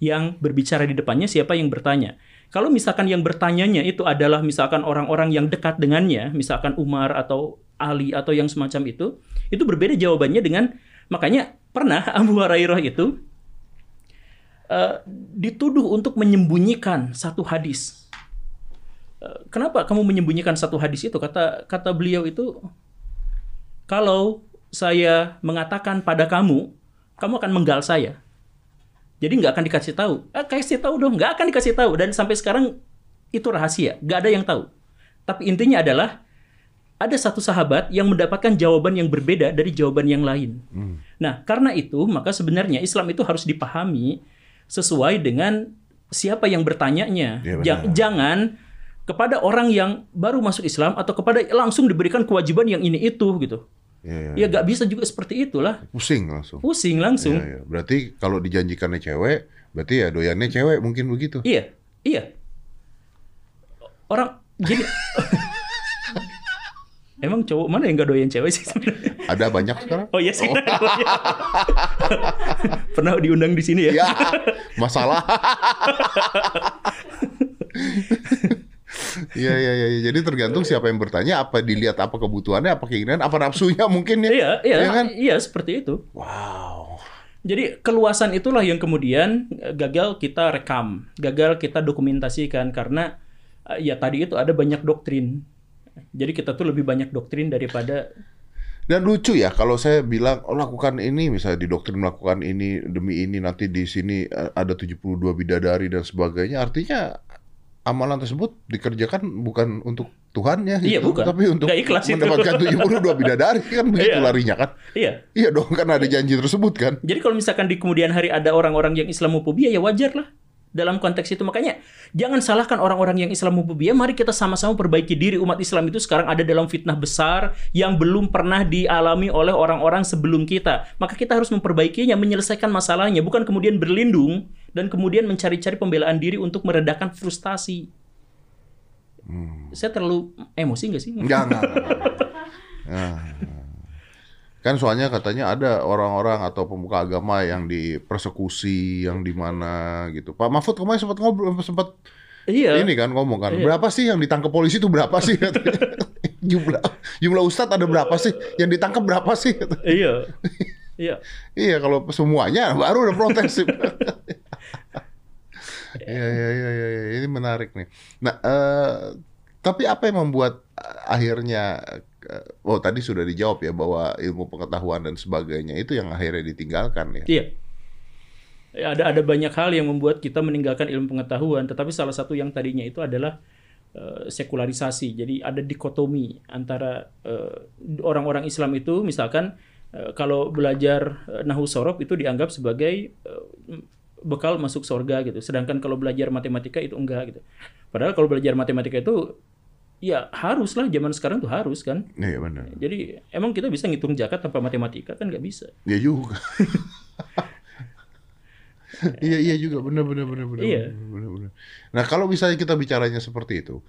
yang berbicara di depannya, siapa yang bertanya. Kalau misalkan yang bertanyanya itu adalah misalkan orang-orang yang dekat dengannya, misalkan Umar atau Ali atau yang semacam itu, itu berbeda jawabannya dengan makanya pernah Abu Hurairah itu eh, dituduh untuk menyembunyikan satu hadis. Eh, kenapa kamu menyembunyikan satu hadis itu? Kata kata beliau itu kalau saya mengatakan pada kamu, kamu akan menggal saya. Jadi nggak akan dikasih tahu. Ah, kasih tahu dong, nggak akan dikasih tahu. Dan sampai sekarang itu rahasia, nggak ada yang tahu. Tapi intinya adalah ada satu sahabat yang mendapatkan jawaban yang berbeda dari jawaban yang lain. Nah, karena itu maka sebenarnya Islam itu harus dipahami sesuai dengan siapa yang bertanyanya. Iya, benar. Ja- Jangan kepada orang yang baru masuk Islam atau kepada langsung diberikan kewajiban yang ini itu gitu. Iya, iya. Ya nggak bisa juga seperti itulah. Pusing langsung. Pusing langsung. Iya, iya. Berarti kalau dijanjikannya cewek, berarti ya doyannya cewek mungkin begitu. Iya, iya. Orang gini. Emang cowok mana yang gak doyan cewek sih sebenarnya? Ada banyak sekarang? Oh iya sih. Pernah diundang di sini ya? Ya, masalah. Iya, iya, iya. Jadi tergantung siapa yang bertanya, apa dilihat, apa kebutuhannya, apa keinginan, apa nafsunya mungkin ya. Iya, iya, Iya kan? iya seperti itu. Wow. Jadi keluasan itulah yang kemudian eh, gagal kita rekam, gagal kita dokumentasikan karena eh, ya tadi itu ada banyak doktrin. Jadi kita tuh lebih banyak doktrin daripada Dan lucu ya kalau saya bilang oh, lakukan ini misalnya di doktrin melakukan ini demi ini nanti di sini eh, ada 72 bidadari dan sebagainya artinya amalan tersebut dikerjakan bukan untuk Tuhannya Iya, gitu, bukan. tapi untuk Nggak ikhlas itu. mendapatkan 72 bidadari kan begitu Iya. larinya kan. Iya. Iya dong kan ada janji tersebut kan. Jadi kalau misalkan di kemudian hari ada orang-orang yang Islamofobia ya wajar lah dalam konteks itu. Makanya jangan salahkan orang-orang yang Islamofobia mari kita sama-sama perbaiki diri umat Islam itu sekarang ada dalam fitnah besar yang belum pernah dialami oleh orang-orang sebelum kita. Maka kita harus memperbaikinya menyelesaikan masalahnya. Bukan kemudian berlindung dan kemudian mencari-cari pembelaan diri untuk meredakan frustasi. Saya terlalu emosi nggak sih? Enggak, enggak, enggak. Kan soalnya katanya ada orang-orang atau pemuka agama yang dipersekusi, yang di mana gitu. Pak Mahfud kemarin sempat ngobrol, sempat iya ini kan ngomong kan, Iya. berapa sih yang ditangkap polisi itu berapa sih? Jumlah jumlah ustadz ada berapa sih? Yang ditangkap berapa sih? iya iya iya, kalau semuanya baru udah protes. Iya, iya, iya, iya, iya. ini menarik nih. Nah, eh, tapi apa yang membuat eh, akhirnya, oh tadi sudah dijawab ya bahwa ilmu pengetahuan dan sebagainya itu yang akhirnya ditinggalkan ya. Iya. Ya, Ada ada banyak hal yang membuat kita meninggalkan ilmu pengetahuan, tetapi salah satu yang tadinya itu adalah eh, sekularisasi. Jadi ada dikotomi antara eh, orang-orang Islam itu misalkan eh, kalau belajar eh, nahu sorof itu dianggap sebagai eh, bekal masuk surga gitu. Sedangkan kalau belajar matematika itu enggak gitu. Padahal kalau belajar matematika itu ya haruslah zaman sekarang tuh harus kan. Iya benar. Jadi emang kita bisa ngitung zakat tanpa matematika kan nggak bisa. Iya juga. iya iya juga benar benar benar benar. Iya. benar, benar. Nah kalau misalnya kita bicaranya seperti itu,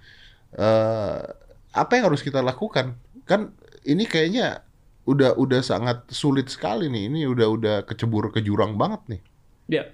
eh apa yang harus kita lakukan? Kan ini kayaknya udah udah sangat sulit sekali nih. Ini udah udah kecebur ke jurang banget nih. Ya.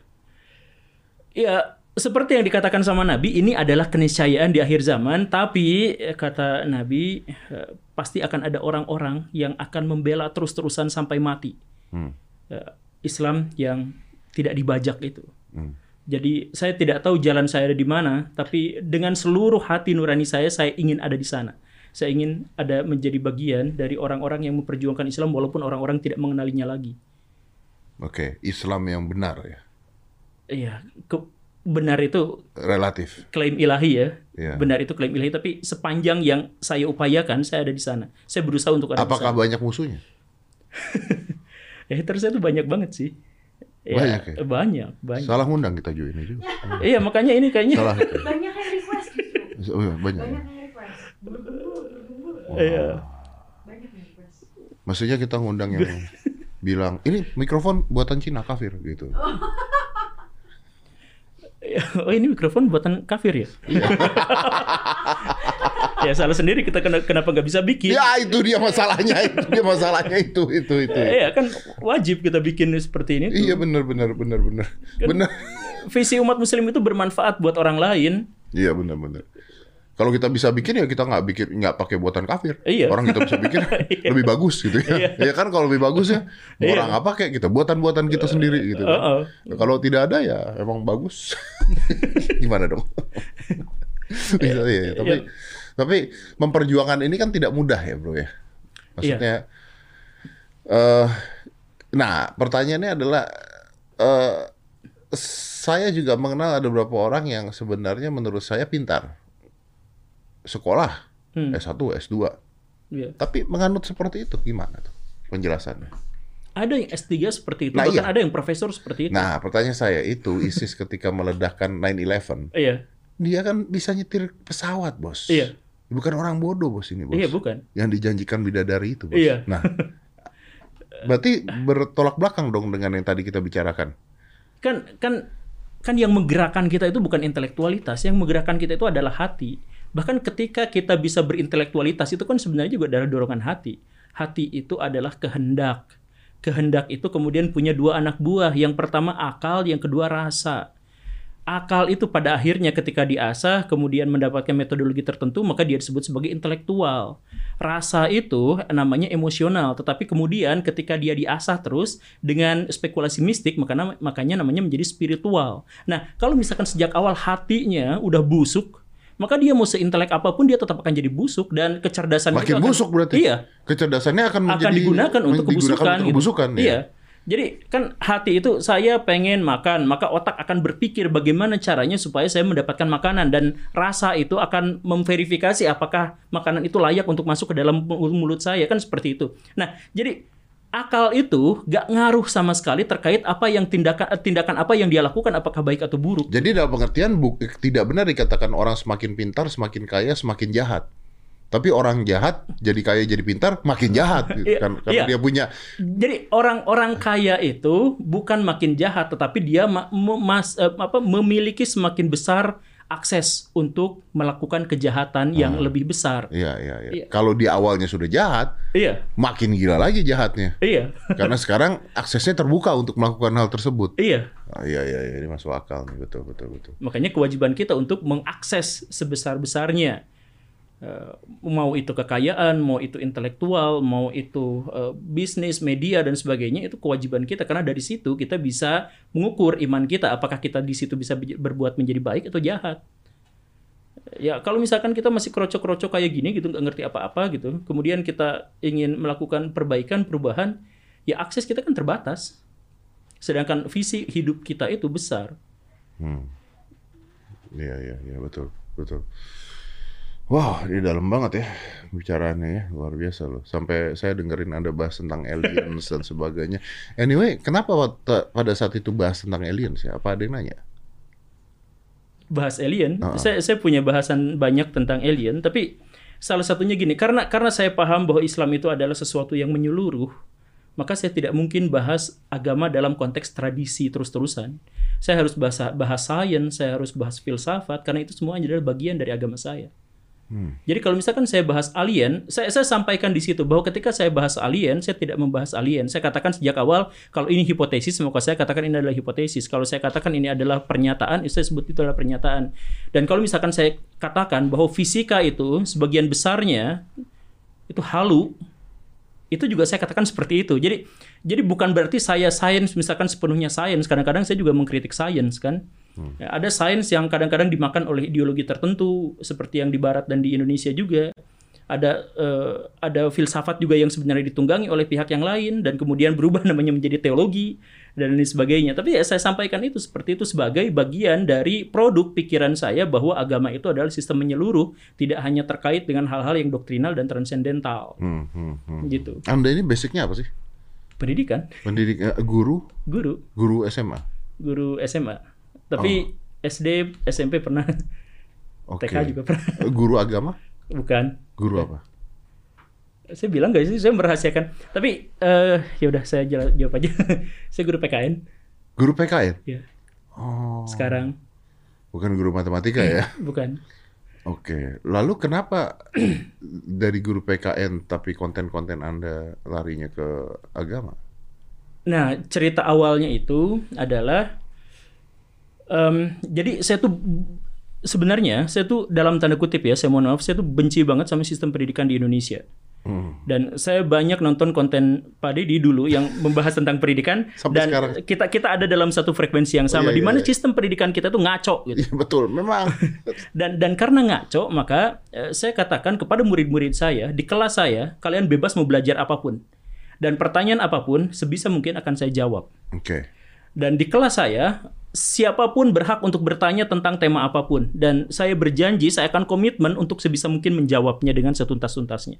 Ya, seperti yang dikatakan sama Nabi, ini adalah keniscayaan di akhir zaman, tapi eh, kata Nabi eh, pasti akan ada orang-orang yang akan membela terus-terusan sampai mati. Hmm. Eh, Islam yang tidak dibajak itu. Hmm. Jadi saya tidak tahu jalan saya ada di mana, tapi dengan seluruh hati nurani saya, saya ingin ada di sana. Saya ingin ada menjadi bagian dari orang-orang yang memperjuangkan Islam walaupun orang-orang tidak mengenalinya lagi. Oke, Islam yang benar ya, Iya, ke- benar itu relatif. klaim ilahi ya. Iya. Benar itu klaim ilahi, tapi sepanjang yang saya upayakan, saya ada di sana. Saya berusaha untuk ada Apakah di banyak musuhnya? sana. Eh, terus itu banyak banget sih. Ya, Banyak ya? Banyak, banyak. Salah ngundang kita juga ini juga. Iya, makanya ini kayaknya Salah. Banyak yang request justru. Oh, iya, banyak. Banyak yang request. Iya. Banyak yang request. Maksudnya kita ngundang yang bilang ini mikrofon buatan Cina kafir gitu. Oh, ini mikrofon buatan kafir ya? ya salah sendiri kita kena- kenapa nggak bisa bikin? Ya itu dia masalahnya, itu dia masalahnya itu itu itu. Iya kan wajib kita bikin seperti ini. tuh. Iya benar benar benar benar. Kan Benar. Visi umat muslim itu bermanfaat buat orang lain. Iya benar benar. Kalau kita bisa bikin ya kita nggak bikin nggak pakai buatan kafir. Iya. Orang kita bisa bikin lebih bagus gitu ya. Ya kan kalau lebih bagus ya Iya. orang apa kayak kita buatan-buatan kita sendiri gitu. kan. Uh-uh. Kalau tidak ada ya emang bagus. Gimana dong? Bisa, iya, Tapi Iya. tapi memperjuangkan ini kan tidak mudah ya bro ya. Maksudnya, eh, nah pertanyaannya adalah eh, saya juga mengenal ada beberapa orang yang sebenarnya menurut saya pintar, sekolah Hmm. S1, S2, Iya. tapi menganut seperti itu gimana tuh penjelasannya? Ada yang S3 seperti itu, Nah, bahkan iya. ada yang profesor seperti itu. Nah pertanyaan saya itu ISIS ketika meledakkan 9/11 Iya, dia kan bisa nyetir pesawat bos. Iya. Bukan orang bodoh bos ini bos. iya bukan. Yang dijanjikan bidadari itu bos. Iya. Nah, berarti bertolak belakang dong dengan yang tadi kita bicarakan. Kan kan kan yang menggerakkan kita itu bukan intelektualitas, yang menggerakkan kita itu adalah hati. Bahkan ketika kita bisa berintelektualitas itu kan sebenarnya juga adalah dorongan hati. Hati itu adalah kehendak. Kehendak itu kemudian punya dua anak buah. Yang pertama akal, yang kedua rasa. Akal itu pada akhirnya ketika diasah kemudian mendapatkan metodologi tertentu maka dia disebut sebagai intelektual. Rasa itu namanya emosional, tetapi kemudian ketika dia diasah terus dengan spekulasi mistik makanya namanya menjadi spiritual. Nah, kalau misalkan sejak awal hatinya udah busuk, maka dia mau seintelek apa pun dia tetap akan jadi busuk dan kecerdasan itu Makin akan, busuk berarti. Iya, Kecerdasannya akan akan menjadi digunakan untuk digunakan kebusukan. untuk gitu. kebusukan, ya. Iya. Jadi kan hati itu saya pengen makan, maka otak akan berpikir bagaimana caranya supaya saya mendapatkan makanan dan rasa itu akan memverifikasi apakah makanan itu layak untuk masuk ke dalam mulut saya kan seperti itu. Nah, jadi akal itu gak ngaruh sama sekali terkait apa yang tindakan tindakan apa yang dia lakukan apakah baik atau buruk. Jadi dalam pengertian bu- tidak benar dikatakan orang semakin pintar, semakin kaya, semakin jahat. Tapi orang jahat jadi kaya jadi pintar makin jahat gitu. Iya, kan karena iya. dia punya Jadi orang-orang kaya itu bukan makin jahat, tetapi dia ma- mas- eh, apa, memiliki semakin besar akses untuk melakukan kejahatan yang lebih besar. Iya, iya, iya. Iya. Kalau di awalnya sudah jahat, Iya, makin gila lagi jahatnya. iya, Karena sekarang aksesnya terbuka untuk melakukan hal tersebut. iya. Ah, iya, iya, iya, ini masuk akal nih, betul, betul, betul. Makanya kewajiban kita untuk mengakses sebesar-besarnya. Eh, mau itu kekayaan, mau itu intelektual, mau itu eh, bisnis, media dan sebagainya itu kewajiban kita karena dari situ kita bisa mengukur iman kita apakah kita di situ bisa be- berbuat menjadi baik atau jahat. Ya kalau misalkan kita masih krocok-krocok kayak gini gitu nggak ngerti apa-apa gitu, kemudian kita ingin melakukan perbaikan, perubahan, ya akses kita kan terbatas. Sedangkan visi hidup kita itu besar. Hmm. Iya, iya, iya, betul, betul. Wah, ini dalam banget ya bicaraannya ya, luar biasa loh. Sampai saya dengerin Anda bahas tentang aliens dan sebagainya. Anyway, kenapa waktu- pada saat itu bahas tentang aliens ya? Apa ada yang nanya? bahas alien. Ah. Saya saya punya bahasan banyak tentang alien, tapi salah satunya gini, karena karena saya paham bahwa Islam itu adalah sesuatu yang menyeluruh, maka saya tidak mungkin bahas agama dalam konteks tradisi terus-terusan. Saya harus bahas bahas sains, saya harus bahas filsafat karena itu semuanya adalah bagian dari agama saya. Jadi kalau misalkan saya bahas alien, saya, saya sampaikan di situ bahwa ketika saya bahas alien, saya tidak membahas alien. Saya katakan sejak awal kalau ini hipotesis, maka saya katakan ini adalah hipotesis. Kalau saya katakan ini adalah pernyataan, saya sebut itu adalah pernyataan. Dan kalau misalkan saya katakan bahwa fisika itu sebagian besarnya itu halu, itu juga saya katakan seperti itu. Jadi jadi bukan berarti saya sains misalkan sepenuhnya sains. Kadang-kadang saya juga mengkritik sains kan. Ya, ada sains yang kadang-kadang dimakan oleh ideologi tertentu seperti yang di barat dan di Indonesia juga. Ada eh, ada filsafat juga yang sebenarnya ditunggangi oleh pihak yang lain dan kemudian berubah namanya menjadi teologi dan lain sebagainya. Tapi ya saya sampaikan itu seperti itu sebagai bagian dari produk pikiran saya bahwa agama itu adalah sistem menyeluruh, tidak hanya terkait dengan hal-hal yang doktrinal dan transendental. Hmm, hmm, hmm. Gitu. Anda ini basicnya apa sih? Pendidikan, Pendidik eh, guru, guru, guru SMA. guru SMA. Tapi SD, SMP pernah, Oke. TK juga pernah. Guru agama? Bukan. Guru apa? Saya bilang gak sih, saya merahasiakan. Tapi eh ya udah saya jawab aja. saya guru PKN Guru PKN? ya. Oh. Sekarang Bukan guru matematika ya? bukan. Oke. Lalu kenapa dari guru PKN tapi konten-konten Anda larinya ke agama? Nah, cerita awalnya itu adalah em, jadi saya tuh sebenarnya saya tuh dalam tanda kutip ya, saya mohon maaf, saya tuh benci banget sama sistem pendidikan di Indonesia. Hmm. Dan saya banyak nonton konten Pak Deddy dulu yang membahas tentang pendidikan Sampai dan sekarang. kita kita ada dalam satu frekuensi yang sama iya, di mana iya. sistem pendidikan kita tuh ngaco gitu. Iya betul, memang. Dan dan karena ngaco, maka eh, saya katakan kepada murid-murid saya di kelas saya, kalian bebas mau belajar apa pun. Dan pertanyaan apa pun sebisa mungkin akan saya jawab. Oke. Dan di kelas saya, siapa pun berhak untuk bertanya tentang tema apa pun. Dan saya berjanji saya akan komitmen untuk sebisa mungkin menjawabnya dengan setuntas-tuntasnya.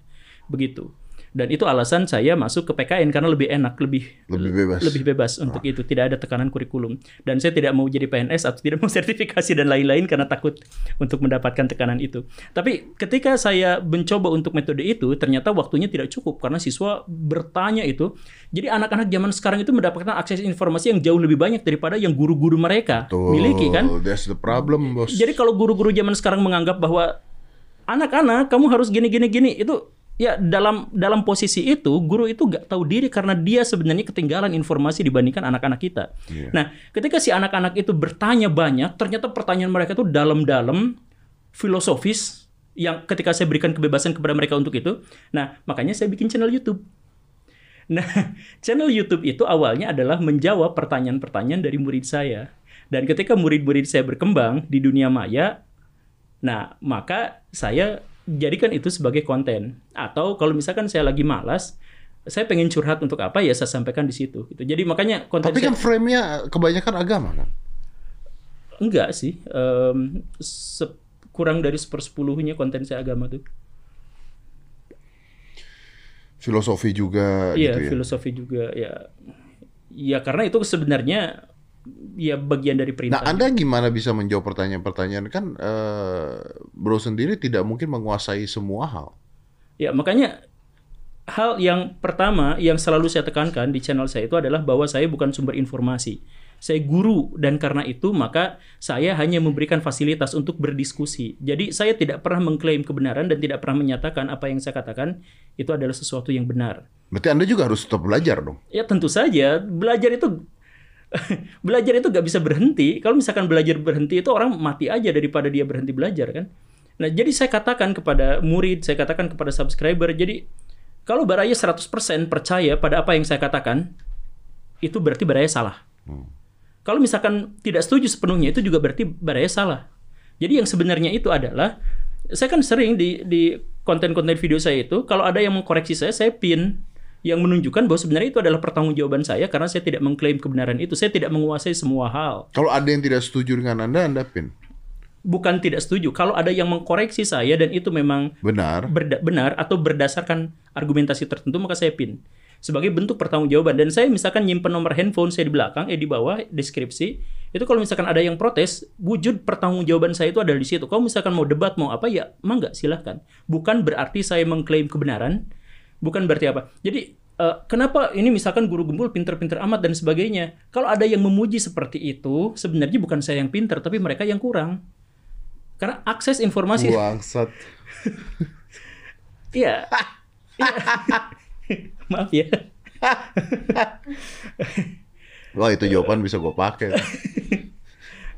Begitu. Dan itu alasan saya masuk ke PKN karena lebih enak, lebih Lebih bebas. lebih bebas untuk itu. Tidak ada tekanan kurikulum. Dan saya tidak mau jadi PNS atau tidak mau sertifikasi dan lain-lain karena takut untuk mendapatkan tekanan itu. Tapi ketika saya mencoba untuk metode itu, ternyata waktunya tidak cukup karena siswa bertanya itu. Jadi anak-anak zaman sekarang itu mendapatkan akses informasi yang jauh lebih banyak daripada yang guru-guru mereka Tuh, miliki kan. That's the problem, bos. Jadi kalau guru-guru zaman sekarang menganggap bahwa anak-anak kamu harus gini gini gini itu ya dalam dalam posisi itu guru itu gak tahu diri karena dia sebenarnya ketinggalan informasi dibandingkan anak-anak kita. Iya. Nah, ketika si anak-anak itu bertanya banyak, ternyata pertanyaan mereka itu dalam-dalam filosofis yang ketika saya berikan kebebasan kepada mereka untuk itu. Nah, makanya saya bikin channel YouTube. Nah, channel YouTube itu awalnya adalah menjawab pertanyaan-pertanyaan dari murid saya. Dan ketika murid-murid saya berkembang di dunia maya, Nah, maka saya jadikan itu sebagai konten. Atau kalau misalkan saya lagi malas, saya pengen curhat untuk apa ya saya sampaikan di situ. Gitu. Jadi makanya konten Tapi saya kan frame-nya kebanyakan agama kan. enggak sih. Se- kurang dari sepersepuluhnya konten saya agama tuh. Filosofi juga Iya, gitu ya. filosofi juga ya. Ya karena itu sebenarnya ya bagian dari Nah, perintah. Anda gimana bisa menjawab pertanyaan-pertanyaan kan eh, Bro sendiri tidak mungkin menguasai semua hal. Ya, makanya hal yang pertama yang selalu saya tekankan di channel saya itu adalah bahwa saya bukan sumber informasi. Saya guru dan karena itu maka saya hanya memberikan fasilitas untuk berdiskusi. Jadi saya tidak pernah mengklaim kebenaran dan tidak pernah menyatakan apa yang saya katakan itu adalah sesuatu yang benar. Berarti Anda juga harus tetap belajar dong. Ya tentu saja belajar itu belajar itu gak bisa berhenti. Kalau misalkan belajar berhenti itu orang mati aja daripada dia berhenti belajar kan. Nah jadi saya katakan kepada murid, saya katakan kepada subscriber, jadi kalau Baraya 100% percaya pada apa yang saya katakan, itu berarti Baraya salah. Kalau misalkan tidak setuju sepenuhnya, itu juga berarti Baraya salah. Jadi yang sebenarnya itu adalah, saya kan sering di, di konten-konten video saya itu, kalau ada yang mengkoreksi saya, saya pin yang menunjukkan bahwa sebenarnya itu adalah pertanggungjawaban saya karena saya tidak mengklaim kebenaran itu. Saya tidak menguasai semua hal. Kalau ada yang tidak setuju dengan Anda, Anda pin. Bukan tidak setuju. Kalau ada yang mengkoreksi saya dan itu memang Benar. berda- benar atau berdasarkan argumentasi tertentu maka saya pin sebagai bentuk pertanggungjawaban dan saya misalkan nyimpen nomor handphone saya di belakang eh di bawah deskripsi itu kalau misalkan ada yang protes wujud pertanggungjawaban saya itu ada di situ kalau misalkan mau debat mau apa ya mangga silahkan bukan berarti saya mengklaim kebenaran bukan berarti apa jadi eh, kenapa ini misalkan guru gembul pinter-pinter amat dan sebagainya kalau ada yang memuji seperti itu sebenarnya bukan saya yang pinter tapi mereka yang kurang karena akses informasi Bangsat. Iya. Iya. Maaf ya. Wah itu jawaban bisa gue pakai.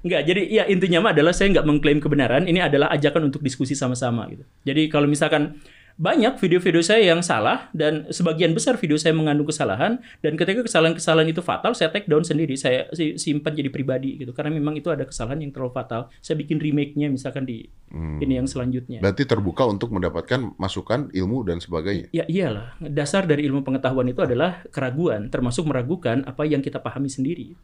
Enggak, jadi ya intinya mah adalah saya nggak mengklaim kebenaran. Ini adalah ajakan untuk diskusi sama-sama gitu. Jadi kalau misalkan banyak video-video saya yang salah dan sebagian besar video saya mengandung kesalahan dan ketika kesalahan-kesalahan itu fatal saya take down sendiri saya si- simpan jadi pribadi gitu karena memang itu ada kesalahan yang terlalu fatal saya bikin remake-nya misalkan di ini yang selanjutnya Berarti terbuka untuk mendapatkan masukan, ilmu dan sebagainya. Ya iyalah, dasar dari ilmu pengetahuan itu adalah keraguan, termasuk meragukan apa yang kita pahami sendiri.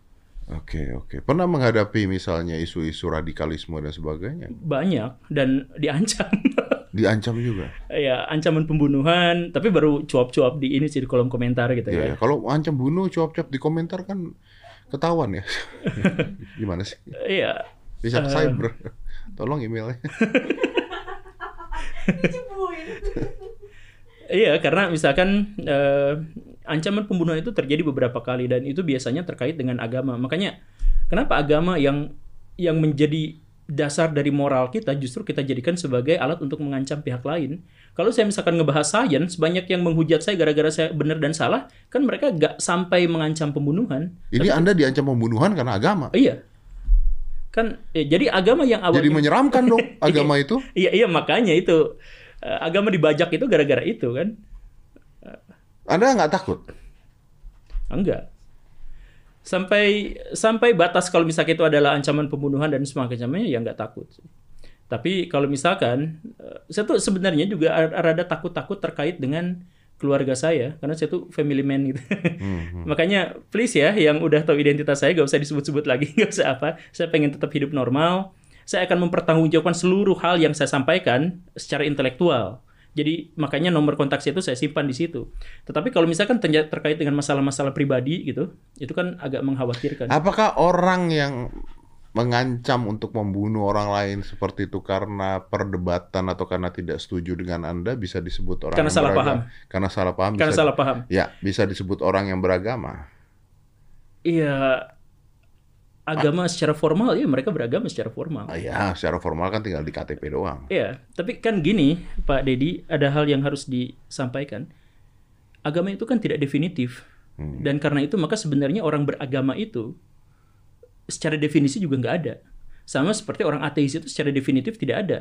Oke oke. Pernah menghadapi misalnya isu-isu radikalisme dan sebagainya? Banyak dan diancam. Diancam juga. ya, ancaman pembunuhan, tapi baru cuap-cuap di ini sih di kolom komentar gitu Ya, ya. ya. Kalau ancam bunuh, cuap-cuap di komentar kan ketahuan ya. Gimana sih? Iya. Bisa ke cyber. Tolong emailnya. Iya, karena misalkan eh, ancaman pembunuhan itu terjadi beberapa kali dan itu biasanya terkait dengan agama. Makanya kenapa agama yang yang menjadi dasar dari moral kita justru kita jadikan sebagai alat untuk mengancam pihak lain. Kalau saya misalkan ngebahas sains, banyak yang menghujat saya gara-gara saya benar dan salah, kan mereka gak sampai mengancam pembunuhan. Ini Anda diancam pembunuhan karena agama. Iya. Kan eh, jadi agama yang awalnya Jadi menyeramkan dong agama itu. Iya, iya makanya itu eh, agama dibajak itu gara-gara itu kan. Anda nggak takut? Enggak. Sampai sampai batas kalau misalnya itu adalah ancaman pembunuhan dan semacamnya ya nggak takut. Tapi kalau misalkan eh, saya tuh sebenarnya juga rada takut-takut terkait dengan keluarga saya karena saya tuh family man gitu. Makanya please ya yang udah tahu identitas saya gak usah disebut-sebut lagi, gak usah apa. Saya pengen tetap hidup normal. Saya akan mempertanggungjawabkan seluruh hal yang saya sampaikan secara intelektual. Jadi makanya nomor kontak saya itu saya simpan di situ. Tetapi kalau misalkan terkait dengan masalah-masalah pribadi gitu, itu kan agak mengkhawatirkan. Apakah orang yang mengancam untuk membunuh orang lain seperti itu karena perdebatan atau karena tidak setuju dengan Anda bisa disebut orang Karena yang salah beragama? paham. Karena salah paham. Karena bisa, salah paham. Ya, bisa disebut orang yang beragama. Iya, agama secara formal ya mereka beragama secara formal. Ah, ya, secara formal kan tinggal di KTP doang. Iya, tapi kan gini, Pak Dedi, ada hal yang harus disampaikan. Agama itu kan tidak definitif. Dan karena itu maka sebenarnya orang beragama itu secara definisi juga nggak ada. Sama seperti orang ateis itu secara definitif tidak ada.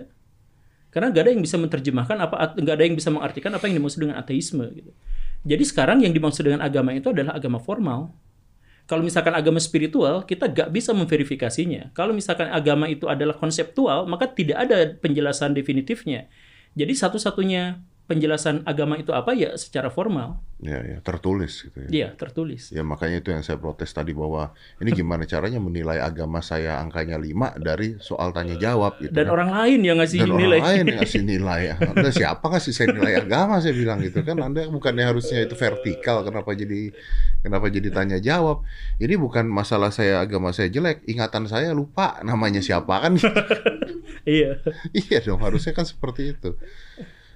Karena nggak ada yang bisa menerjemahkan apa nggak ada yang bisa mengartikan apa yang dimaksud dengan ateisme gitu. Jadi sekarang yang dimaksud dengan agama itu adalah agama formal. Kalau misalkan agama spiritual, kita gak bisa memverifikasinya. Kalau misalkan agama itu adalah konseptual, maka tidak ada penjelasan definitifnya. Jadi satu-satunya penjelasan agama itu apa ya secara formal. Ya, ya, tertulis gitu ya. Iya, tertulis. Ya makanya itu yang saya protes tadi bahwa ini gimana caranya menilai agama saya angkanya 5 dari soal tanya jawab gitu. Dan kan. orang lain yang ngasih Dan nilai. orang lain yang ngasih nilai. Anda siapa ngasih saya nilai agama saya bilang gitu kan. Anda bukannya harusnya itu vertikal kenapa jadi kenapa jadi tanya jawab. Ini bukan masalah saya agama saya jelek, ingatan saya lupa namanya siapa kan. iya. iya dong, harusnya kan seperti itu.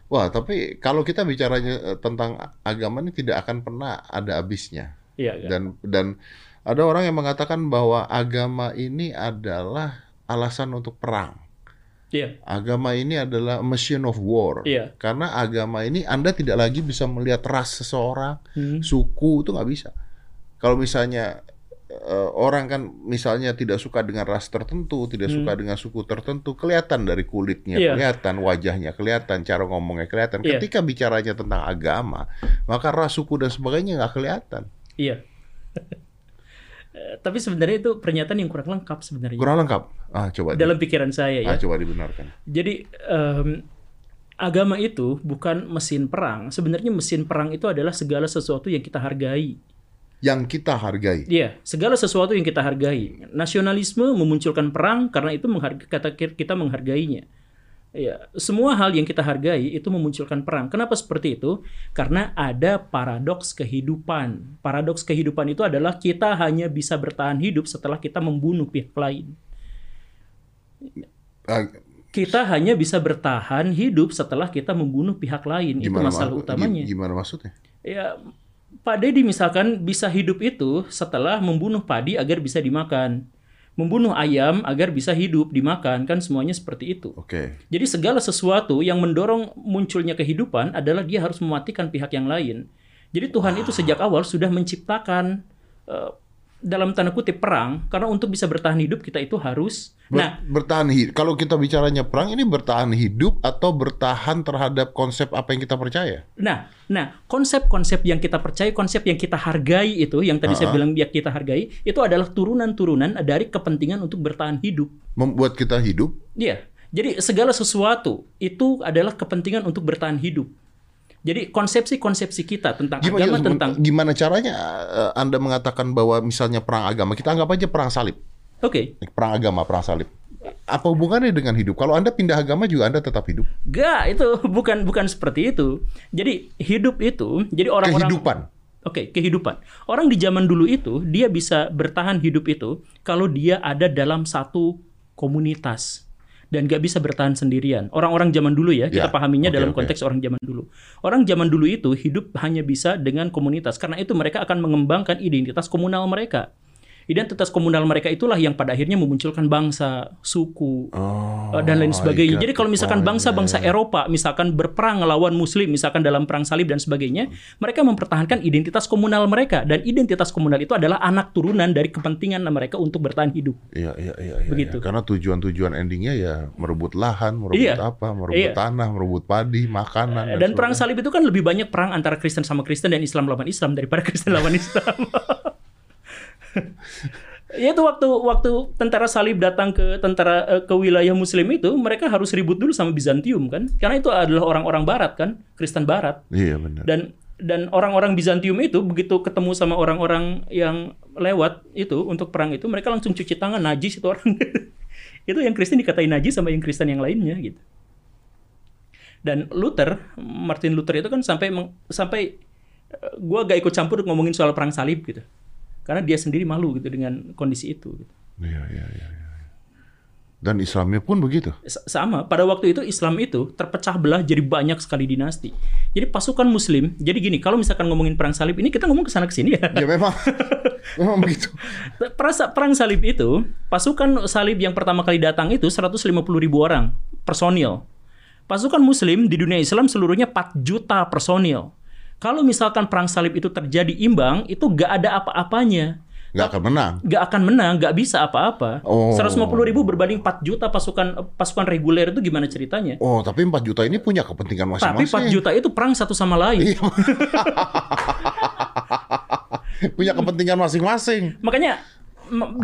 Wah, tapi kalau kita bicaranya eh, tentang agama ini tidak akan pernah ada habisnya. Iya, kan? Dan dan ada orang yang mengatakan bahwa agama ini adalah alasan untuk perang. Iya. Agama ini adalah machine of war. Iya. Karena agama ini Anda tidak lagi bisa melihat ras seseorang, Hmm. suku itu nggak bisa. Kalau misalnya eh, orang kan misalnya tidak suka dengan ras tertentu, tidak suka dengan suku tertentu, kelihatan dari kulitnya, Hmm. Iya. kelihatan wajahnya, kelihatan cara ngomongnya, kelihatan. Iya. Ketika bicaranya tentang agama, maka ras, suku dan sebagainya nggak kelihatan. Iya. Tapi sebenarnya itu pernyataan yang kurang lengkap sebenarnya. Kurang lengkap. Ah, coba. di- Dalam pikiran saya ya. ah, coba dibenarkan. Jadi em, agama itu bukan mesin perang. Sebenarnya mesin perang itu adalah segala sesuatu yang kita hargai. Yang kita hargai. Iya, segala sesuatu yang kita hargai. Nasionalisme memunculkan perang karena itu mengharga, kata kita menghargainya. Ya, semua hal yang kita hargai itu memunculkan perang. Kenapa seperti itu? Karena ada paradoks kehidupan. Paradoks kehidupan itu adalah kita hanya bisa bertahan hidup setelah kita membunuh pihak lain. Ah, Kita hanya bisa bertahan hidup setelah kita membunuh pihak lain. itu masalah ma- utamanya. gi- Gimana maksudnya? Ya, Pak Deddy misalkan bisa hidup itu setelah membunuh padi agar bisa dimakan. Membunuh ayam agar bisa hidup dimakan kan semuanya seperti itu. Oke. Jadi segala sesuatu yang mendorong munculnya kehidupan adalah dia harus mematikan pihak yang lain. Jadi Tuhan itu sejak awal sudah menciptakan eh, dalam tanda kutip perang karena untuk bisa bertahan hidup kita itu harus Ber- nah bertahan hidup. Kalau kita bicaranya perang ini bertahan hidup atau bertahan terhadap konsep apa yang kita percaya? Nah, nah konsep-konsep yang kita percaya, konsep yang kita hargai itu, yang tadi saya Uh-uh. bilang ya kita hargai, itu adalah turunan-turunan dari kepentingan untuk bertahan hidup. Membuat kita hidup. Iya. Jadi segala sesuatu itu adalah kepentingan untuk bertahan hidup. Jadi konsepsi-konsepsi kita tentang Gimana, agama tentang gimana caranya eh, Anda mengatakan bahwa misalnya perang agama, kita anggap aja perang salib. Oke, Perang agama, perang salib. Apa hubungannya dengan hidup? Kalau Anda pindah agama juga Anda tetap hidup. Gak, itu bukan bukan seperti itu. Jadi hidup itu, jadi orang-orang Kehidupan. Oke, kehidupan. Orang di zaman dulu itu dia bisa bertahan hidup itu kalau dia ada dalam satu komunitas dan gak bisa bertahan sendirian. Orang-orang zaman dulu ya, kita Ya, pahaminya oke, dalam konteks orang zaman dulu. Orang zaman dulu itu hidup hanya bisa dengan komunitas. Karena itu mereka akan mengembangkan identitas komunal mereka. Identitas komunal mereka itulah yang pada akhirnya memunculkan bangsa, suku, Oh, eh, dan lain sebagainya. Jadi kalau misalkan bangsa-bangsa. Eropa misalkan berperang melawan Muslim, misalkan dalam perang salib dan sebagainya, mereka mempertahankan identitas komunal mereka dan identitas komunal itu adalah anak turunan dari kepentingan mereka untuk bertahan hidup. Iya, iya, iya, iya, Begitu. iya. Karena tujuan-tujuan endingnya ya merebut lahan, merebut Iya. apa, merebut Iya. tanah, merebut padi, makanan. Dan perang sebagainya. salib itu kan lebih banyak perang antara Kristen sama Kristen dan Islam lawan Islam daripada Kristen lawan Islam. Ya itu waktu waktu tentara salib datang ke tentara eh, ke wilayah Muslim itu mereka harus ribut dulu sama Bizantium kan? Karena itu adalah orang-orang Barat kan? Kristen Barat. Iya benar. dan dan orang-orang Bizantium itu begitu ketemu sama orang-orang yang lewat itu untuk perang itu mereka langsung cuci tangan najis itu orang. Itu yang Kristen dikatain najis sama yang Kristen yang lainnya gitu. Dan Luther Martin Luther itu kan sampai sampai eh, gua gak ikut campur ngomongin soal perang salib gitu karena dia sendiri malu gitu dengan kondisi itu gitu. Iya, iya, iya, iya. Dan Islamnya pun begitu. S- sama pada waktu itu Islam itu terpecah belah jadi banyak sekali dinasti jadi pasukan Muslim jadi gini kalau misalkan ngomongin perang salib ini kita ngomong ke sana ke sini ya Ya memang, memang begitu. Perasa- perang salib itu, pasukan salib yang pertama kali datang itu 150 ribu orang personil. Pasukan muslim di dunia Islam seluruhnya 4 juta personil. Kalau misalkan perang salib itu terjadi imbang, itu gak ada apa-apanya. Nggak akan menang. Gak akan menang, gak bisa apa-apa. Oh. 150 ribu berbanding 4 juta pasukan pasukan reguler itu gimana ceritanya? Oh, tapi 4 juta ini punya kepentingan Tapi masing-masing. 4 juta itu perang satu sama lain. Iya. punya kepentingan masing-masing. Makanya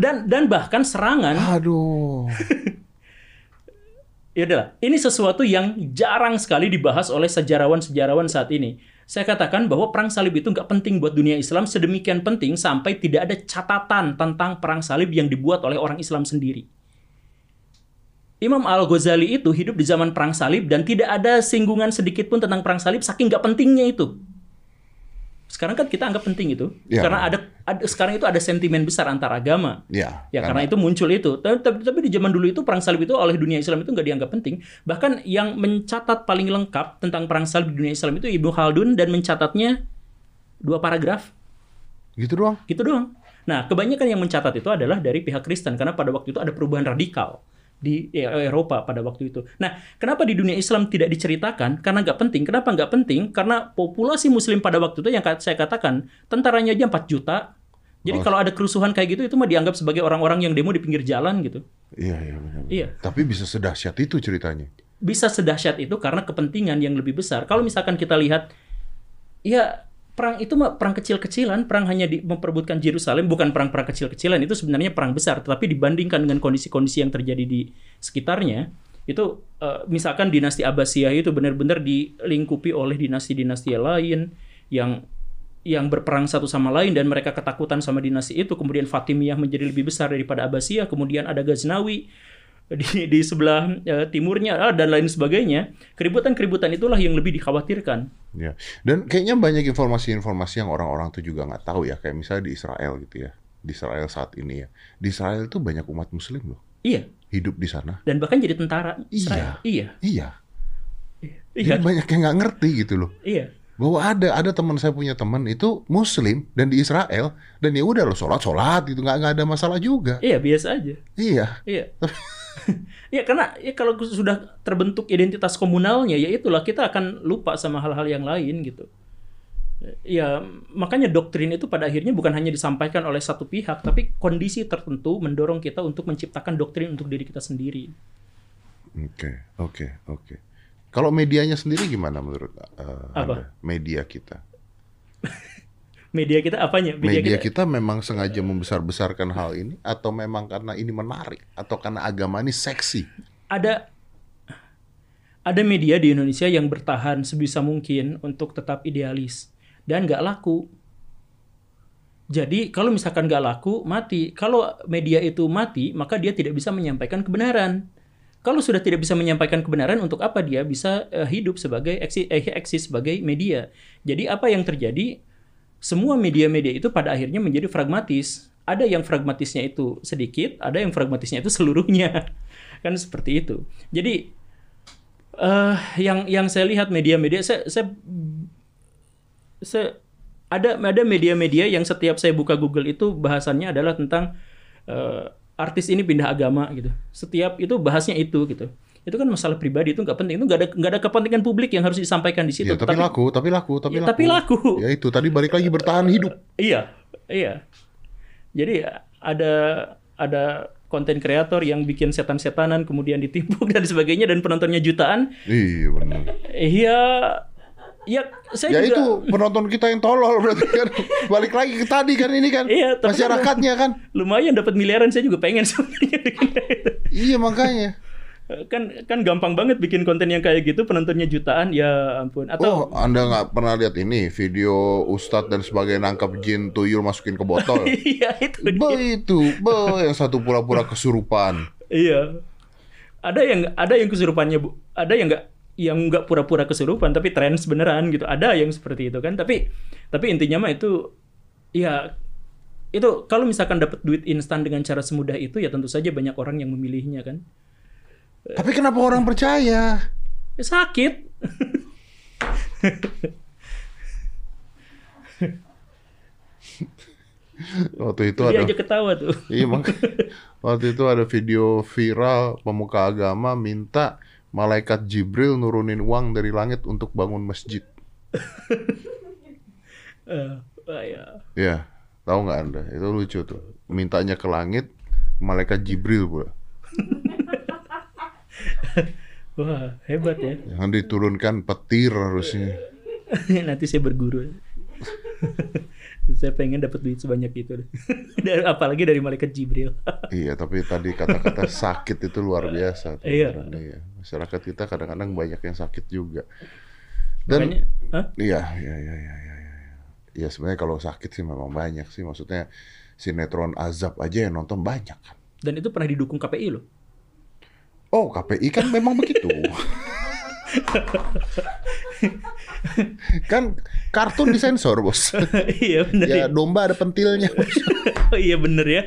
dan dan bahkan serangan Aduh. ya udahlah, ini sesuatu yang jarang sekali dibahas oleh sejarawan-sejarawan saat ini. Saya katakan bahwa perang salib itu nggak penting buat dunia Islam sedemikian penting sampai tidak ada catatan tentang perang salib yang dibuat oleh orang Islam sendiri. Imam Al-Ghazali itu hidup di zaman perang salib dan tidak ada singgungan sedikit pun tentang perang salib saking nggak pentingnya itu. Sekarang kan kita anggap penting itu Ya. karena ada, ada sekarang itu ada sentimen besar antar agama. Ya, Ya karena itu muncul itu. Tapi, tapi, tapi di zaman dulu itu perang salib itu oleh dunia Islam itu nggak dianggap penting. Bahkan yang mencatat paling lengkap tentang perang salib di dunia Islam itu Ibnu Khaldun dan mencatatnya dua paragraf gitu doang. gitu doang. Nah kebanyakan yang mencatat itu adalah dari pihak Kristen karena pada waktu itu ada perubahan radikal di eh, Eropa pada waktu itu. Nah kenapa di dunia Islam tidak diceritakan? Karena nggak penting. Kenapa nggak penting? Karena populasi Muslim pada waktu itu yang saya katakan tentaranya aja 4 juta. Jadi Oh. kalau ada kerusuhan kayak gitu itu mah dianggap sebagai orang-orang yang demo di pinggir jalan gitu. Iya, iya benar. Iya. Tapi bisa sedahsyat itu ceritanya. Bisa sedahsyat itu karena kepentingan yang lebih besar. Kalau misalkan kita lihat, ya perang itu perang kecil-kecilan, perang hanya di, memperebutkan Yerusalem, bukan perang-perang kecil-kecilan. Itu sebenarnya perang besar. Tetapi dibandingkan dengan kondisi-kondisi yang terjadi di sekitarnya, itu eh, misalkan dinasti Abbasiyah itu benar-benar dilingkupi oleh dinasti-dinasti lain yang yang berperang satu sama lain dan mereka ketakutan sama dinasti itu. Kemudian Fatimiyah menjadi lebih besar daripada Abbasiyah. Kemudian ada Ghaznawi di, di sebelah eh, timurnya ah, dan lain sebagainya. Keributan-keributan itulah yang lebih dikhawatirkan. Ya. Dan kayaknya banyak informasi-informasi yang orang-orang tuh juga nggak tahu ya. Kayak misalnya di Israel gitu ya. Di Israel saat ini ya. Di Israel tuh banyak umat Muslim loh Iya, hidup di sana. dan bahkan jadi tentara Israel. Iya, Iya. iya, Jadi banyak yang nggak ngerti gitu loh. iya. Bahwa ada ada teman saya punya teman itu Muslim dan di Israel dan ya udah lo sholat sholat gitu nggak nggak ada masalah juga. Iya, biasa aja. Iya. Iya. Iya karena ya kalau sudah terbentuk identitas komunalnya ya itulah kita akan lupa sama hal-hal yang lain gitu. Ya makanya doktrin itu pada akhirnya bukan hanya disampaikan oleh satu pihak tapi kondisi tertentu mendorong kita untuk menciptakan doktrin untuk diri kita sendiri. Oke oke oke. Kalau medianya sendiri gimana menurut uh, Apa? Anda? Media kita. Media kita apanya? Media kita memang sengaja membesar-besarkan hal ini atau memang karena ini menarik atau karena agama ini seksi? ada ada media di Indonesia yang bertahan sebisa mungkin untuk tetap idealis dan nggak laku. Jadi kalau misalkan nggak laku mati. Kalau media itu mati maka dia tidak bisa menyampaikan kebenaran. Kalau sudah tidak bisa menyampaikan kebenaran untuk apa dia bisa eh, hidup sebagai eksis, eh, eksis sebagai media. Jadi apa yang terjadi? Semua media-media itu pada akhirnya menjadi pragmatis. Ada yang pragmatisnya itu sedikit, ada yang pragmatisnya itu seluruhnya. kan seperti itu. Jadi eh yang yang saya lihat media-media saya, saya saya ada ada media-media yang setiap saya buka Google itu bahasannya adalah tentang eh, artis ini pindah agama gitu. Setiap itu bahasnya itu gitu. Itu kan masalah pribadi itu nggak penting. Itu nggak ada nggak ada kepentingan publik yang harus disampaikan di situ. Ya, tapi, laku, tapi laku, tapi Ya, laku. tapi laku. Ya itu tadi balik lagi bertahan hidup. Iya, iya. Jadi ada ada konten kreator yang bikin setan-setanan kemudian ditimpuk dan sebagainya dan penontonnya jutaan. Iya benar. Iya, ya saya Ya juga itu penonton kita yang tolol berarti kan. Balik lagi ke tadi kan ini kan. Iya, tapi kan- Masyarakatnya kan. lumayan dapat miliaran saya juga pengen sebenarnya gitu. Iya makanya. Kan kan gampang banget bikin konten yang kayak gitu penontonnya jutaan ya ampun Oh, atau Anda nggak pernah lihat ini video Ustadz dan sebagainya nangkap jin tuyul masukin ke botol? iya itu. Be itu, be yang satu pura-pura kesurupan. iya ada yang ada yang kesurupannya bu ada yang nggak yang nggak pura-pura kesurupan tapi trans beneran gitu ada yang seperti itu kan tapi tapi intinya mah itu ya itu kalau misalkan dapat duit instan dengan cara semudah itu ya tentu saja banyak orang yang memilihnya kan Tapi kenapa orang percaya? ya sakit Waktu itu dia ada aja ketawa tuh Iya mak- Waktu itu ada video viral pemuka agama minta malaikat Jibril nurunin uang dari langit untuk bangun masjid. Eh, ah, ya. Ya, tahu nggak anda? Itu lucu tuh. Mintanya ke langit, malaikat Jibril pula. wah hebat ya Yang diturunkan petir harusnya. nanti saya berguru Saya pengen dapat duit sebanyak itu. dari, apalagi dari malaikat Jibril. Iya, tapi tadi kata-kata sakit itu luar biasa. tuh. Iya. Karena iya. Masyarakat kita kadang-kadang banyak yang sakit juga. Dan Makanya, Hah? iya, iya, iya, iya, iya, iya. Iya, sebenarnya kalau sakit sih memang banyak sih. Maksudnya sinetron azab aja yang nonton banyak kan. Dan itu pernah didukung KPI loh. Oh, KPI kan memang begitu. kan kartun disensor, Bos. iya bener Ya, ya. domba ada pentilnya. Bos. Oh iya bener ya.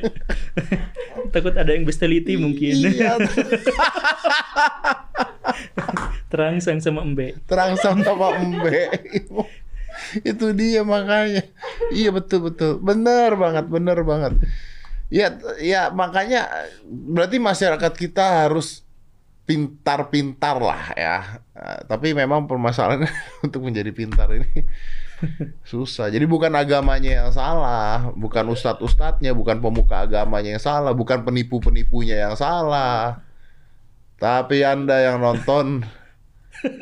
Takut ada yang bestiality mungkin. Iya, Terangsang sama Embe. terangsang sama embe. Itu dia makanya. Iya betul betul. Bener banget, bener banget. Ya ya makanya berarti masyarakat kita harus pintar-pintar lah ya. Eh, tapi memang permasalahannya untuk menjadi pintar ini susah. Jadi bukan agamanya yang salah, bukan ustadz-ustadznya, bukan pemuka agamanya yang salah, bukan penipu-penipunya yang salah. Tapi Anda yang nonton,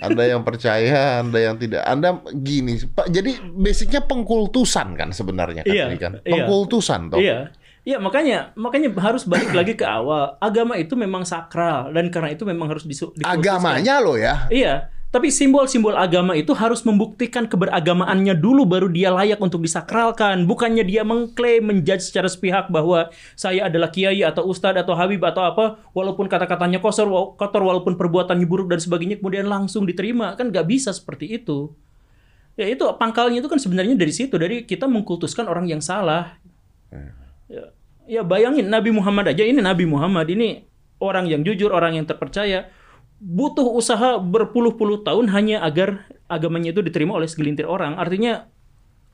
Anda yang percaya, Anda yang tidak. Anda gini, Pak. Jadi basicnya pengkultusan kan sebenarnya kan, Iya, kan? iya. Pengkultusan toh. Iya. Iya makanya makanya harus balik lagi ke awal. Agama itu memang sakral dan karena itu memang harus disu-. Agamanya loh ya. Iya, tapi simbol-simbol agama itu harus membuktikan keberagamaannya dulu baru dia layak untuk disakralkan. Bukannya dia mengklaim menjudge secara sepihak bahwa saya adalah kiai atau ustadz atau habib atau apa, walaupun kata-katanya kotor, kotor walaupun perbuatannya buruk dan sebagainya kemudian langsung diterima. Kan nggak bisa seperti itu. Ya itu pangkalnya itu kan sebenarnya dari situ, dari kita mengkultuskan orang yang salah. Ya, ya bayangin Nabi Muhammad aja ini Nabi Muhammad ini orang yang jujur, orang yang terpercaya butuh usaha berpuluh-puluh tahun hanya agar agamanya itu diterima oleh segelintir orang. Artinya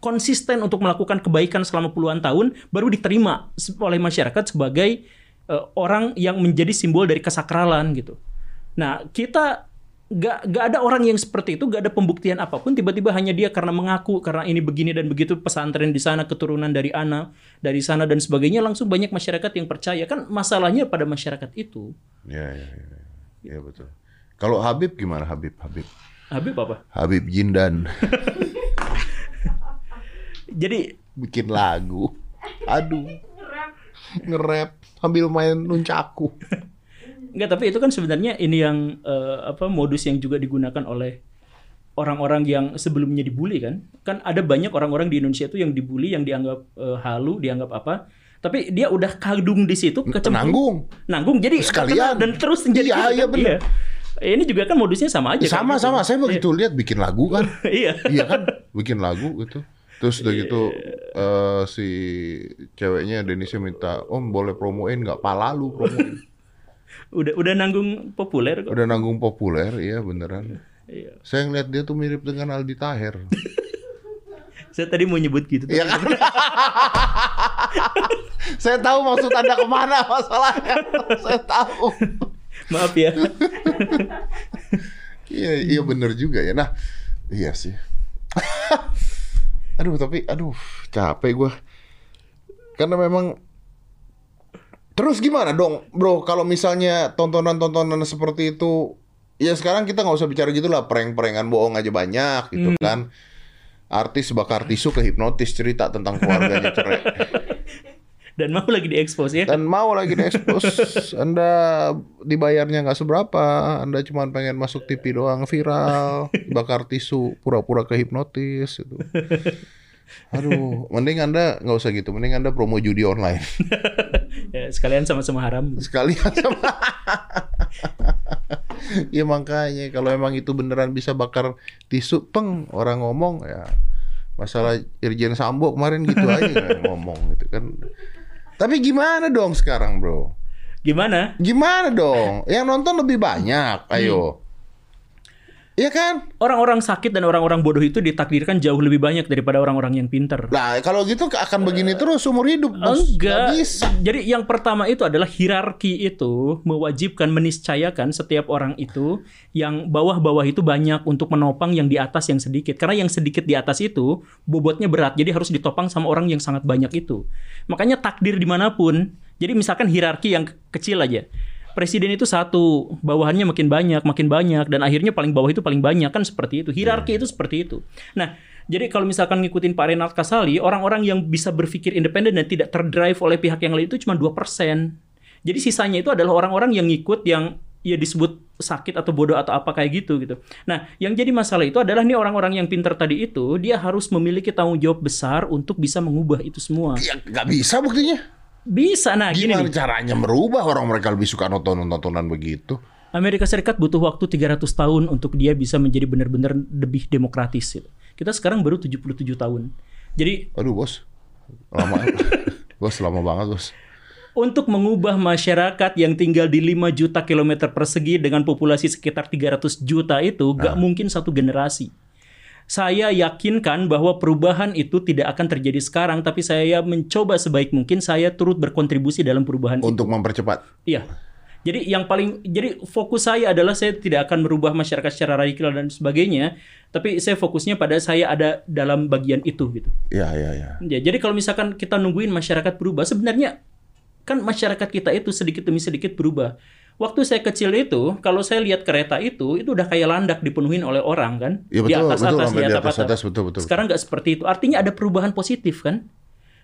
konsisten untuk melakukan kebaikan selama puluhan tahun baru diterima oleh masyarakat sebagai eh, orang yang menjadi simbol dari kesakralan gitu. Nah kita gak, gak ada orang yang seperti itu, gak ada pembuktian apa pun. Tiba-tiba hanya dia karena mengaku karena ini begini dan begitu pesantren di sana keturunan dari anak dari sana dan sebagainya langsung banyak masyarakat yang percaya kan masalahnya pada masyarakat itu. Iya, iya, iya. Iya betul. Kalau Habib gimana Habib? Habib. Habib apa? Habib Jindan Jadi bikin lagu. Aduh. Nge-rap sambil main nuncaku. Enggak, tapi itu kan sebenarnya ini yang eh, apa modus yang juga digunakan oleh orang-orang yang sebelumnya dibully kan. Kan ada banyak orang-orang di Indonesia itu yang dibully yang dianggap eh, halu, dianggap apa. Tapi dia udah kadung di situ kecemplung. Nanggung. Nanggung jadi Sekalian. dan terus menjadi Iya, iya, kan. bener. Ini juga kan modusnya sama aja. kan, gitu. Sama-sama. Saya begitu lihat bikin lagu kan. iya. iya kan? Bikin lagu gitu. Terus udah gitu eh, si ceweknya Denisnya minta, Om boleh promoin nggak? Pala lu promoin. Udah udah nanggung populer kok. Udah nanggung populer, iya beneran. Iya. Saya ngeliat dia tuh mirip dengan Aldi Taher. Saya tadi mau nyebut gitu. Iya kan? Saya tahu maksud Anda ke mana masalahnya. Saya tahu. Maaf ya. Iya, iya bener juga ya. Nah, iya sih. aduh, tapi aduh, capek gua. Karena memang Terus gimana dong, bro? Kalau misalnya tontonan-tontonan seperti itu, ya sekarang kita nggak usah bicara gitu lah, prank-prankan bohong aja banyak gitu kan. Artis bakar tisu ke hipnotis cerita tentang keluarganya cerai. Dan mau lagi diekspos ya. Dan mau lagi diekspos, Anda dibayarnya nggak seberapa, Anda cuma pengen masuk TV doang viral, bakar tisu, pura-pura ke hipnotis itu. Aduh, mending Anda nggak usah gitu, mending Anda promo judi online. ya sekalian sama-sama haram. Sekalian sama. ya makanya kalau emang itu beneran bisa bakar tisu, peng orang ngomong ya masalah Irjen Sambo kemarin gitu aja ngomong gitu kan. Tapi gimana dong sekarang, Bro? Gimana? Gimana dong? Yang nonton lebih banyak, ayo. Iya kan? Orang-orang sakit dan orang-orang bodoh itu ditakdirkan jauh lebih banyak daripada orang-orang yang pinter. Nah, kalau gitu akan begini terus umur hidup, Bos. Enggak. bisa. Jadi yang pertama itu adalah hierarki itu mewajibkan meniscayakan setiap orang itu yang bawah-bawah itu banyak untuk menopang yang di atas yang sedikit. Karena yang sedikit di atas itu bobotnya berat, jadi harus ditopang sama orang yang sangat banyak itu. Makanya takdir di mana pun. Jadi misalkan hierarki yang kecil aja. Presiden itu satu, bawahannya makin banyak, makin banyak, dan akhirnya paling bawah itu paling banyak kan seperti itu. Hierarki itu seperti itu. Nah, jadi kalau misalkan ngikutin Pak Renald Kasali, orang-orang yang bisa berpikir independen dan tidak terdrive oleh pihak yang lain itu cuma 2%. Jadi sisanya itu adalah orang-orang yang ngikut yang ya disebut sakit atau bodoh atau apa kayak gitu gitu. Nah, yang jadi masalah itu adalah nih orang-orang yang pintar tadi itu dia harus memiliki tanggung jawab besar untuk bisa mengubah itu semua. Ya nggak bisa buktinya. Bisa nah gini Gimana nih. caranya merubah orang mereka lebih suka nonton-nontonan begitu? Amerika Serikat butuh waktu 300 tahun untuk dia bisa menjadi benar-benar lebih demokratis gitu. Kita sekarang baru 77 tahun. Jadi Aduh bos, lama. bos lama banget bos. untuk mengubah masyarakat yang tinggal di 5 juta kilometer persegi dengan populasi sekitar 300 juta itu gak mungkin satu generasi. Saya yakinkan bahwa perubahan itu tidak akan terjadi sekarang, tapi saya mencoba sebaik mungkin saya turut berkontribusi dalam perubahan itu. Untuk mempercepat. Iya. Jadi yang paling jadi fokus saya adalah saya tidak akan merubah masyarakat secara radikal dan sebagainya, tapi saya fokusnya pada saya ada dalam bagian itu gitu. Ya ya ya. Ya, jadi kalau misalkan kita nungguin masyarakat berubah, sebenarnya kan masyarakat kita itu sedikit demi sedikit berubah. Waktu saya kecil itu, kalau saya lihat kereta itu, itu udah kayak landak dipenuhin oleh orang kan, Iya betul, di atas betul, atas, di di atas atas atas, betul betul. Sekarang nggak seperti itu. Artinya ada perubahan positif kan?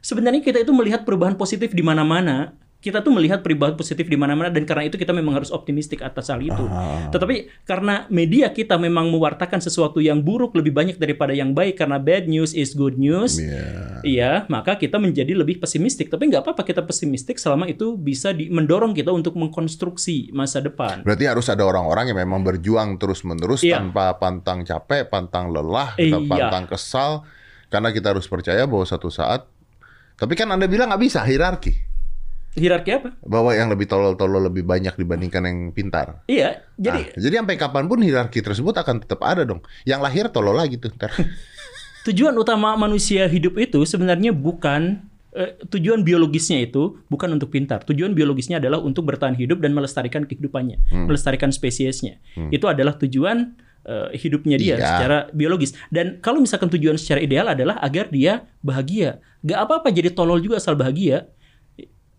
Sebenarnya kita itu melihat perubahan positif di mana-mana. Kita tuh melihat perubahan positif di mana-mana dan karena itu kita memang harus optimistik atas hal itu. Ah. Tetapi karena media kita memang mewartakan sesuatu yang buruk lebih banyak daripada yang baik karena bad news is good news. Iya. Iya, maka kita menjadi lebih pesimistik. Tapi nggak apa-apa kita pesimistik selama itu bisa di- mendorong kita untuk mengkonstruksi masa depan. Berarti harus ada orang-orang yang memang berjuang terus-menerus Iya. tanpa pantang capek, pantang lelah, kita Iya. pantang kesal. Karena kita harus percaya bahwa satu saat. Tapi kan Anda bilang nggak bisa hierarki. Hierarki apa? Bahwa yang lebih tolol-tolol lebih banyak dibandingkan yang pintar. Iya, jadi Nah, jadi sampai kapan pun hierarki tersebut akan tetap ada dong. Yang lahir tolol lagi tuh ntar. tujuan utama manusia hidup itu sebenarnya bukan eh, tujuan biologisnya itu bukan untuk pintar. Tujuan biologisnya adalah untuk bertahan hidup dan melestarikan kehidupannya, Hmm. melestarikan spesiesnya. Itu adalah tujuan eh, hidupnya dia Iya. secara biologis. Dan kalau misalkan tujuan secara ideal adalah agar dia bahagia. Gak apa-apa jadi tolol juga asal bahagia.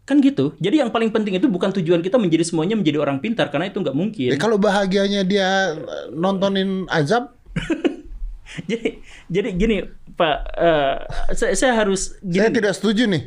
Kan gitu. Jadi yang paling penting itu bukan tujuan kita menjadi semuanya menjadi orang pintar karena itu nggak mungkin. Ya, kalau bahagianya dia eh, nontonin azab, jadi jadi gini Pak, eh, saya, saya harus gini. saya tidak setuju nih.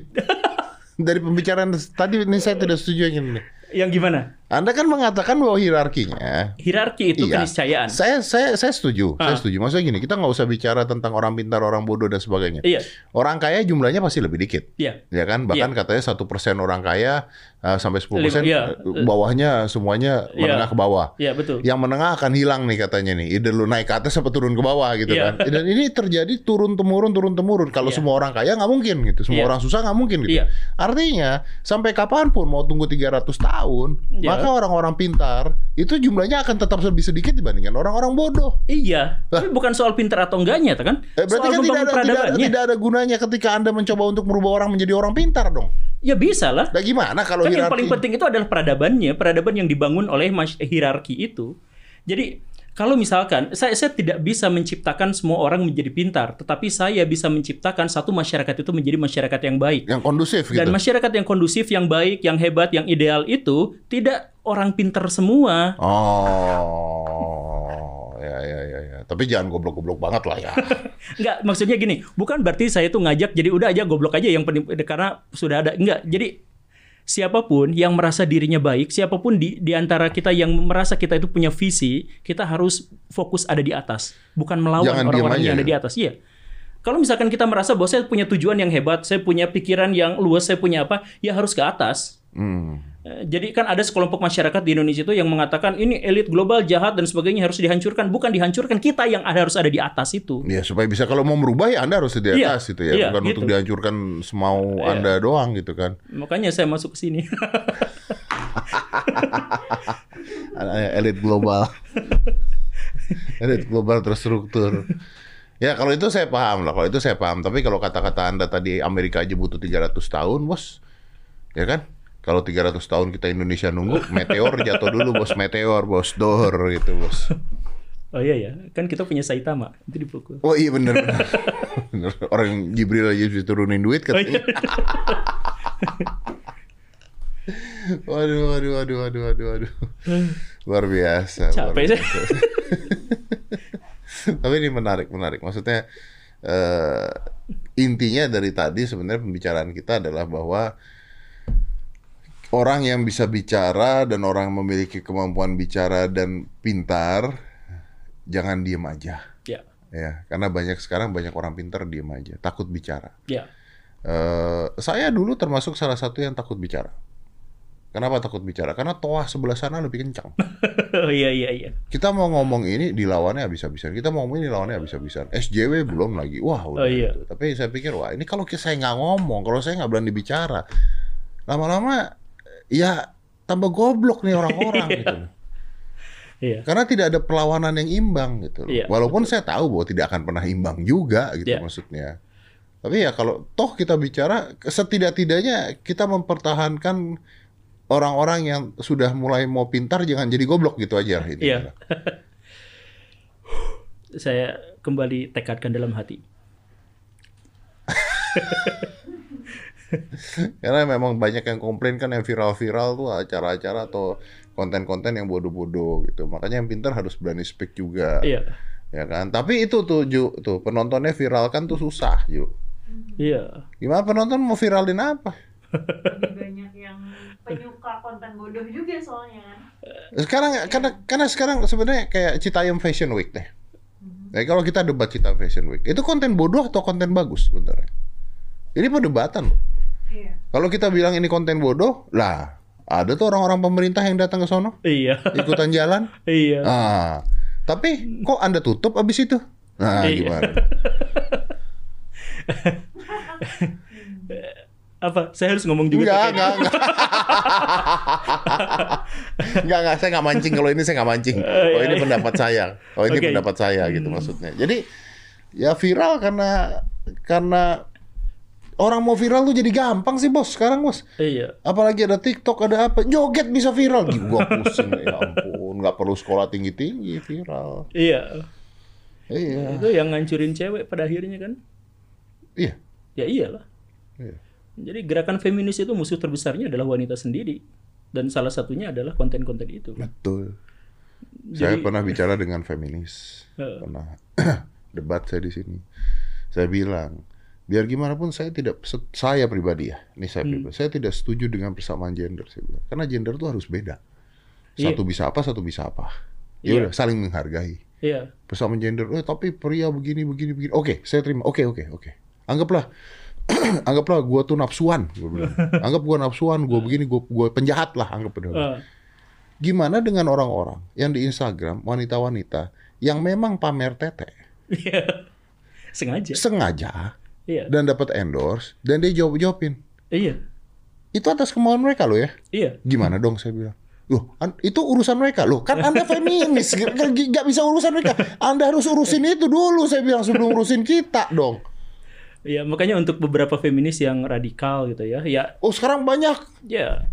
Dari pembicaraan tadi ini saya tidak setuju yang ini. Yang gimana? Anda kan mengatakan bahwa hierarkinya Hierarki itu Iya. keniscayaan. Saya saya saya setuju, saya Ah. setuju. Maksudnya gini, kita nggak usah bicara tentang orang pintar, orang bodoh dan sebagainya. Iya, Orang kaya jumlahnya pasti lebih dikit, iya. ya kan? Bahkan katanya satu persen orang kaya uh, sampai 10 persen, iya. bawahnya semuanya Iya. menengah ke bawah. Iya, betul. Yang menengah akan hilang nih katanya nih. Either lu naik ke atas atau turun ke bawah gitu Iya. kan. Dan ini terjadi turun temurun turun temurun. Kalau Iya. semua orang kaya nggak mungkin gitu. Semua Iya. orang susah nggak mungkin gitu. Iya. Artinya sampai kapan pun mau tunggu 300 tahun, Iya. Maka orang-orang pintar itu jumlahnya akan tetap lebih sedikit dibandingkan orang-orang bodoh. Iya, tapi bukan soal pintar atau enggaknya, kan? Eh, berarti soal kan tidak ada, tidak, ada, peradabannya. tidak ada gunanya ketika Anda mencoba untuk merubah orang menjadi orang pintar dong. Ya bisa lah. Nah gimana kalau Kan yang paling penting itu adalah peradabannya, peradaban yang dibangun oleh mas- hierarki itu. Jadi kalau misalkan saya saya tidak bisa menciptakan semua orang menjadi pintar, tetapi saya bisa menciptakan satu masyarakat itu menjadi masyarakat yang baik. Yang kondusif gitu. Dan masyarakat yang kondusif, yang baik, yang hebat, yang ideal itu tidak orang pintar semua. Oh, ya ya ya ya. Tapi jangan goblok-goblok banget lah ya. Enggak, maksudnya gini, bukan berarti saya tuh ngajak jadi udah aja goblok aja yang karena sudah ada. Enggak, jadi siapa pun yang merasa dirinya baik, siapa pun di di antara kita yang merasa kita itu punya visi, kita harus fokus ada di atas, bukan melawan orang-orang yang ada di atas. Iya. Kalau misalkan kita merasa bahwa saya punya tujuan yang hebat, saya punya pikiran yang luas, saya punya apa, ya harus ke atas. Hmm. Eh, Jadi kan ada sekelompok masyarakat di Indonesia itu yang mengatakan ini elit global jahat dan sebagainya harus dihancurkan. Bukan dihancurkan kita yang ada harus ada di atas itu. Ya supaya bisa kalau mau merubah ya Anda harus di Iya, atas gitu ya, iya, bukan gitu. untuk dihancurkan semau Iya. Anda doang gitu kan. Makanya saya masuk ke sini. Elit global. Elit global terstruktur. Ya kalau itu saya paham lah, kalau itu saya paham. Tapi kalau kata-kata Anda tadi Amerika aja butuh 300 tahun, bos. Ya kan? Kalau 300 tahun kita Indonesia nunggu, meteor jatuh dulu bos, meteor bos, dor gitu bos. oh iya ya, kan kita punya Saitama itu dipukul. Oh iya bener bener. Orang Jibril aja bisa turunin duit Oh, katanya. iya. Waduh, waduh, waduh, waduh, waduh, waduh. Luar biasa. Capek biasa. Tapi ini menarik, menarik. Maksudnya eh, intinya dari tadi sebenarnya pembicaraan kita adalah bahwa orang yang bisa bicara dan orang yang memiliki kemampuan bicara dan pintar jangan diem aja Ya, ya karena banyak sekarang banyak orang pintar diem aja takut bicara ya, Eh, saya dulu termasuk salah satu yang takut bicara. Kenapa takut bicara? Karena toah sebelah sana lebih kencang. oh iya iya iya. Kita mau ngomong ini dilawannya habis-habisan. Kita mau ngomong ini dilawannya habis-habisan. SJW belum lagi. Wah udah. Oh, iya. itu. Tapi saya pikir wah ini kalau saya nggak ngomong, kalau saya nggak berani bicara, lama-lama ya tambah goblok nih orang-orang gitu. Iya. Karena tidak ada perlawanan yang imbang gitu. Iya, Walaupun saya tahu bahwa tidak akan pernah imbang juga gitu Iya. maksudnya. Tapi ya kalau toh kita bicara setidak-tidaknya kita mempertahankan orang-orang yang sudah mulai mau pintar jangan jadi goblok gitu aja ini. Iya. Saya kembali tekadkan dalam hati. Karena memang banyak yang komplain kan yang viral-viral tuh acara-acara atau konten-konten yang bodoh-bodoh gitu. Makanya yang pintar harus berani speak juga. Iya. Ya kan? Tapi itu tuh Ju, tuh penontonnya viralkan tuh susah, Ju. Iya. Gimana penonton mau viralin apa? Lebih banyak yang penyuka konten bodoh juga soalnya kan. Sekarang karena karena sekarang sebenarnya kayak Citayam Fashion Week deh. Nah, kalau kita debat Citayam Fashion Week, itu konten bodoh atau konten bagus sebenarnya? Ini perdebatan loh. Iya. Kalau kita bilang ini konten bodoh, lah ada tuh orang-orang pemerintah yang datang ke sono Iya. ikutan jalan. Iya. Ah, tapi kok Anda tutup abis itu? Nah, Iya. gimana? Apa? Saya harus ngomong juga. Enggak, enggak, enggak. enggak, enggak, saya enggak mancing kalau ini saya enggak mancing. Oh, ini pendapat saya. Oh, ini Oke. pendapat saya gitu maksudnya. Jadi ya viral karena karena orang mau viral tuh jadi gampang sih, Bos. Sekarang, Bos. Iya. Apalagi ada TikTok, ada apa, joget bisa viral. Gih, Gua pusing, ya ampun. Nggak perlu sekolah tinggi-tinggi, viral. Iya. Iya. Itu yang ngancurin cewek pada akhirnya kan? Iya. Ya iyalah. Iya. Jadi gerakan feminis itu musuh terbesarnya adalah wanita sendiri. Dan salah satunya adalah konten-konten itu. Betul. Saya pernah bicara dengan feminis. Pernah debat saya di sini. Saya bilang, biar gimana pun saya tidak saya pribadi ya. Ini saya pribadi. Saya tidak setuju dengan persamaan gender saya bilang. Karena gender itu harus beda. Iya. Satu bisa apa, satu bisa apa. Ya Iya. udah saling menghargai. Iya. Persamaan gender, eh tapi pria begini begini begini. Oke, saya terima. Oke, oke, oke. Anggaplah anggaplah gua tuh nafsuan, gua bilang. Anggap gua nafsuan, gua begini, gua gua penjahat lah anggap. Ah, Gimana dengan orang-orang yang di Instagram wanita-wanita yang memang pamer tete Iya. Sengaja. sengaja Iya. dan dapat endorse dan dia jawab-jawabin. Iya. Itu atas kemauan mereka loh ya. Iya. Gimana dong saya bilang. Loh, itu urusan mereka loh. Kan Anda feminis, nggak bisa urusan mereka. Anda harus urusin itu dulu saya bilang sebelum urusin kita dong. Iya, makanya untuk beberapa feminis yang radikal gitu ya. Ya, Oh, sekarang banyak. ya.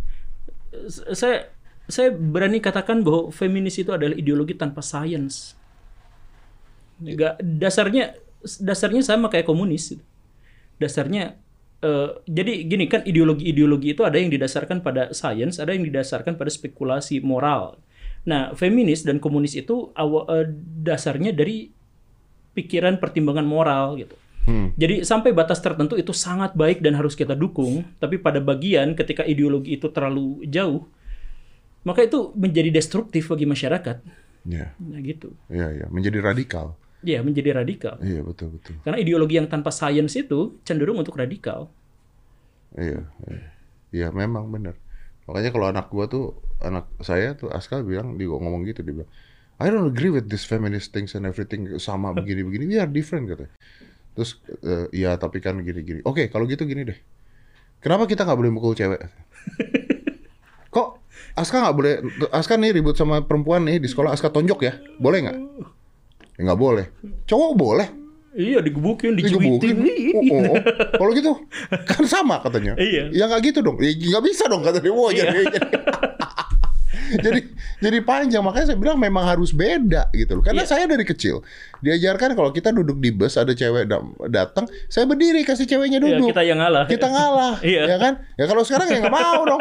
Saya saya berani katakan bahwa feminis itu adalah ideologi tanpa sains. Nggak dasarnya dasarnya sama kayak komunis. Dasarnya eh, jadi gini kan ideologi-ideologi itu ada yang didasarkan pada sains, ada yang didasarkan pada spekulasi moral. Nah, feminis dan komunis itu awa- eh, dasarnya dari pikiran pertimbangan moral gitu. Hmm. Jadi sampai batas tertentu itu sangat baik dan harus kita dukung, tapi pada bagian ketika ideologi itu terlalu jauh, maka itu menjadi destruktif bagi masyarakat. Iya, Nah gitu. iya, iya. Menjadi radikal. Ya, menjadi radikal. Iya, betul, betul. Karena ideologi yang tanpa sains itu cenderung untuk radikal. Iya, iya. Iya, memang benar. Makanya kalau anak gua tuh, anak saya tuh Aska bilang, dia ngomong gitu, dia bilang, I don't agree with this feminist things and everything sama begini-begini. We are different katanya. Terus, eh, iya tapi kan gini-gini. Oke, kalau gitu gini deh. Kenapa kita nggak boleh mukul cewek? Kok Aska nggak boleh? Aska nih ribut sama perempuan nih di sekolah. Aska tonjok ya? Boleh nggak? Ya nggak boleh. Cowok boleh. Iya, digebukin, Digebukin. dicubitin. Oh, oh. Kalau gitu kan sama katanya. Iya. Ya nggak gitu dong. Ya, nggak bisa dong kata dia. Wah, jadi, jadi jadi jadi panjang makanya saya bilang memang harus beda gitu loh. Karena Iya. saya dari kecil diajarkan kalau kita duduk di bus ada cewek da- datang, saya berdiri kasih ceweknya Ya, duduk. kita yang ngalah. Kita ngalah, Iya. ya kan? Ya kalau sekarang ya nggak mau dong.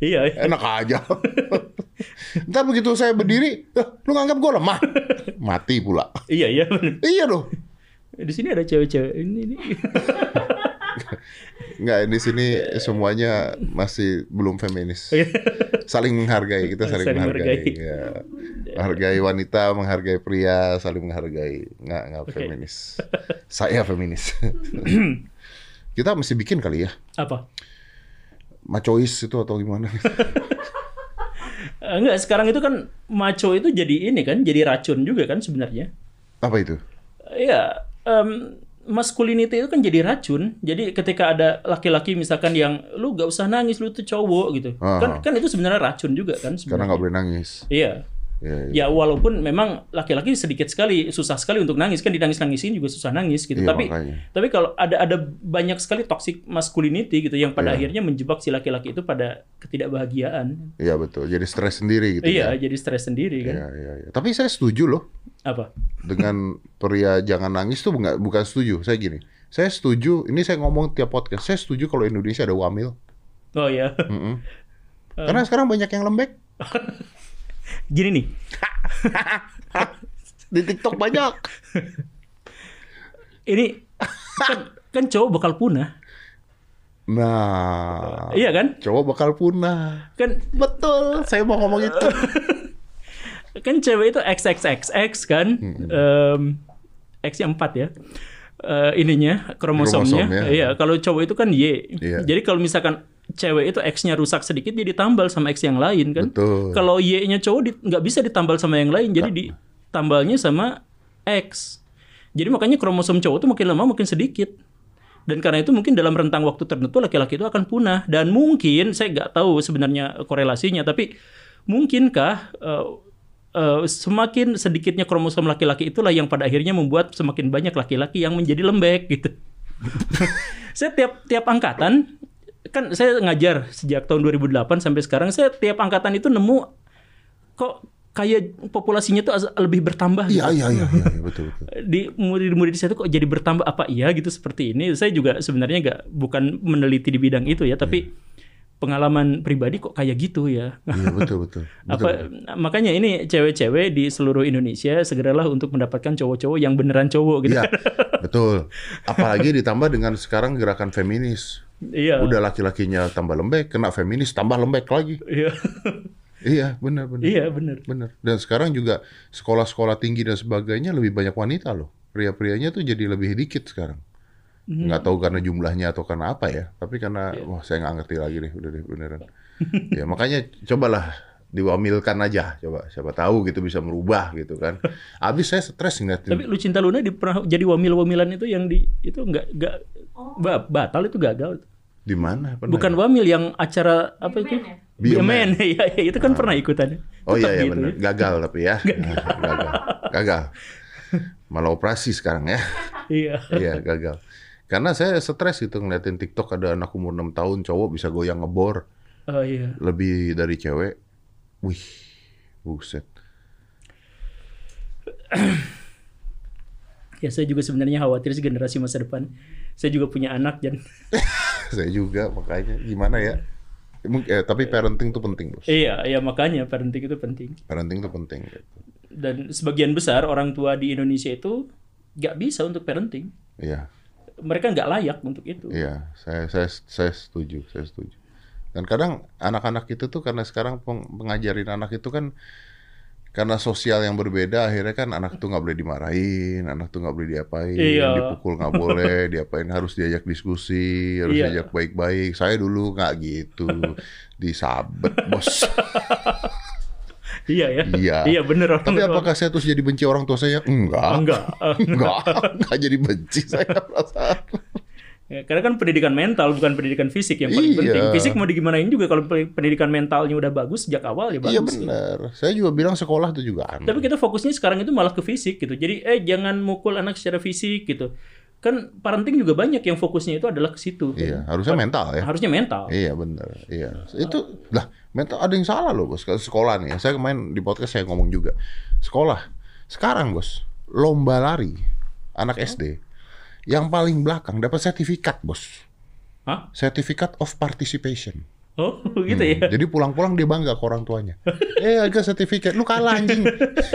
Iya. iya. Enak aja. Ntar begitu saya berdiri, "Eh, lu nganggap gue lemah? Mati pula. Iya, iya bener. Iya dong. Di sini ada cewek-cewek ini nih. Nggak, di sini semuanya masih belum feminis. Saling menghargai, kita saling, Saling menghargai. menghargai. Ya. Menghargai wanita, menghargai pria, saling menghargai. Nggak, nggak Oke. feminis. Saya feminis. kita mesti bikin kali ya. Apa? Macois itu atau gimana? Eh, Enggak, sekarang itu kan maco itu jadi ini kan, jadi racun juga kan sebenarnya. Apa itu? Iya, em, masculinity itu kan jadi racun. Jadi ketika ada laki-laki misalkan yang lu gak usah nangis, lu tuh cowok gitu. Ah. Kan kan itu sebenarnya racun juga kan Karena sebenarnya. nggak boleh nangis. Iya. Ya, ya. Ya walaupun memang laki-laki sedikit sekali susah sekali untuk nangis kan dinangis-nangisin juga susah nangis gitu. Iya, tapi makanya. tapi kalau ada ada banyak sekali toxic masculinity gitu yang pada Iya. akhirnya menjebak si laki-laki itu pada ketidakbahagiaan. Iya betul. Jadi stres sendiri gitu. iya, ya. jadi stres sendiri kan. Iya, iya, iya. Tapi saya setuju loh Apa? dengan pria jangan nangis tuh nggak bukan setuju. Saya gini, saya setuju. Ini saya ngomong tiap podcast. Saya setuju kalau Indonesia ada wamil. Oh ya. Mm-mm. Karena sekarang banyak yang lembek Gini nih. di TikTok banyak. Ini kan, kan cowok bakal punah. Nah, Iya kan? cowok bakal punah. Kan Betul. Saya mau ngomong itu. kan cewek itu XXXX kan. Em, X yang 4 ya. Eh, ininya kromosomnya. Kromosom, ya. Iya, kalau cowok itu kan Y. Iya. Jadi kalau misalkan cewek itu X-nya rusak sedikit dia ditambal sama X yang lain kan. Betul. Kalau Y-nya cowok di- nggak bisa ditambal sama yang lain, jadi ditambalnya sama X. Jadi makanya kromosom cowok tuh makin lama makin sedikit. Dan karena itu mungkin dalam rentang waktu tertentu laki-laki itu akan punah. Dan mungkin saya nggak tahu sebenarnya korelasinya, tapi mungkinkah eh, eh, semakin sedikitnya kromosom laki-laki itulah yang pada akhirnya membuat semakin banyak laki-laki yang menjadi lembek gitu. saya tiap tiap angkatan kan saya ngajar sejak tahun 2008 sampai sekarang saya tiap angkatan itu nemu kok kayak populasinya tuh lebih bertambah gitu. Iya, iya, iya, iya, iya, betul, betul. di murid-murid saya tuh kok jadi bertambah apa iya gitu seperti ini saya juga sebenarnya nggak bukan meneliti di bidang itu ya tapi pengalaman pribadi kok kayak gitu ya Iya, betul, betul. betul. apa makanya ini cewek-cewek di seluruh Indonesia segeralah untuk mendapatkan cowok-cowok yang beneran cowok gitu Iya, betul. Apalagi ditambah dengan sekarang gerakan feminis. Iya Udah laki-lakinya tambah lembek, kena feminis tambah lembek lagi. iya Iya, benar, benar. iya bener Benar. Dan sekarang juga sekolah-sekolah tinggi dan sebagainya lebih banyak wanita loh. Pria-prianya tuh jadi lebih dikit sekarang. Hmm. Nggak tahu karena jumlahnya atau karena apa ya. Tapi karena Iya. wah saya nggak ngerti lagi deh, udah deh beneran. ya makanya cobalah diwamilkan aja, coba siapa tahu gitu bisa merubah gitu kan. Abis saya stres ngeliatin. tapi Lucinta Luna di pernah jadi wamil-wamilan itu yang di itu nggak nggak Oh. ba- batal itu gagal Di mana? Pernah bukan ya? wamil yang acara apa itu Be a Man Be a Man iya itu kan pernah ikutan Oh iya, Tetap iya gitu benar. ya. Gagal tapi ya. gagal. Gagal. Malah operasi sekarang ya. iya Iya, gagal. Karena saya stres gitu ngeliatin TikTok ada anak umur 6 tahun cowok bisa goyang ngebor oh iya lebih dari cewek. Wih, buset. ya saya juga sebenarnya khawatir sih generasi masa depan saya juga punya anak dan saya juga makanya gimana ya? Eh, tapi parenting tuh penting, Bos. iya iya makanya parenting itu penting Parenting tuh penting. gitu. dan sebagian besar orang tua di Indonesia itu nggak bisa untuk parenting Iya, mereka nggak layak untuk itu iya, saya saya saya setuju, saya setuju. Dan kadang anak-anak itu tuh karena sekarang peng- pengajarin anak itu kan karena sosial yang berbeda akhirnya kan anak tuh nggak boleh dimarahin, anak tuh nggak boleh diapain, Iya. dipukul nggak boleh, diapain harus diajak diskusi, harus Iya. diajak baik-baik. Saya dulu nggak gitu, disabet bos. iya ya Iya. iya bener orang Tapi apakah saya terus jadi benci orang tua saya? Enggak. enggak Enggak, enggak jadi benci saya perasaan. Ya, karena kan pendidikan mental bukan pendidikan fisik yang paling Iya. penting. Fisik mau digimanain juga kalau pe- pendidikan mentalnya udah bagus sejak awal ya Iya bagus. benar. Saya juga bilang sekolah itu juga aneh. Tapi kita fokusnya sekarang itu malah ke fisik gitu. Jadi eh jangan mukul anak secara fisik gitu. Kan parenting juga banyak yang fokusnya itu adalah ke situ. kan. Iya, harusnya mental ya. Harusnya mental. Iya benar. Iya. Itu lah mental ada yang salah loh bos. Sekolah nih, saya kemarin di podcast saya ngomong juga. Sekolah sekarang bos lomba lari anak SD yang paling belakang dapat sertifikat bos. Hah? Sertifikat of participation. Oh, gitu ya. Jadi pulang-pulang dia bangga ke orang tuanya. Eh, ada sertifikat. Lu kalah anjing.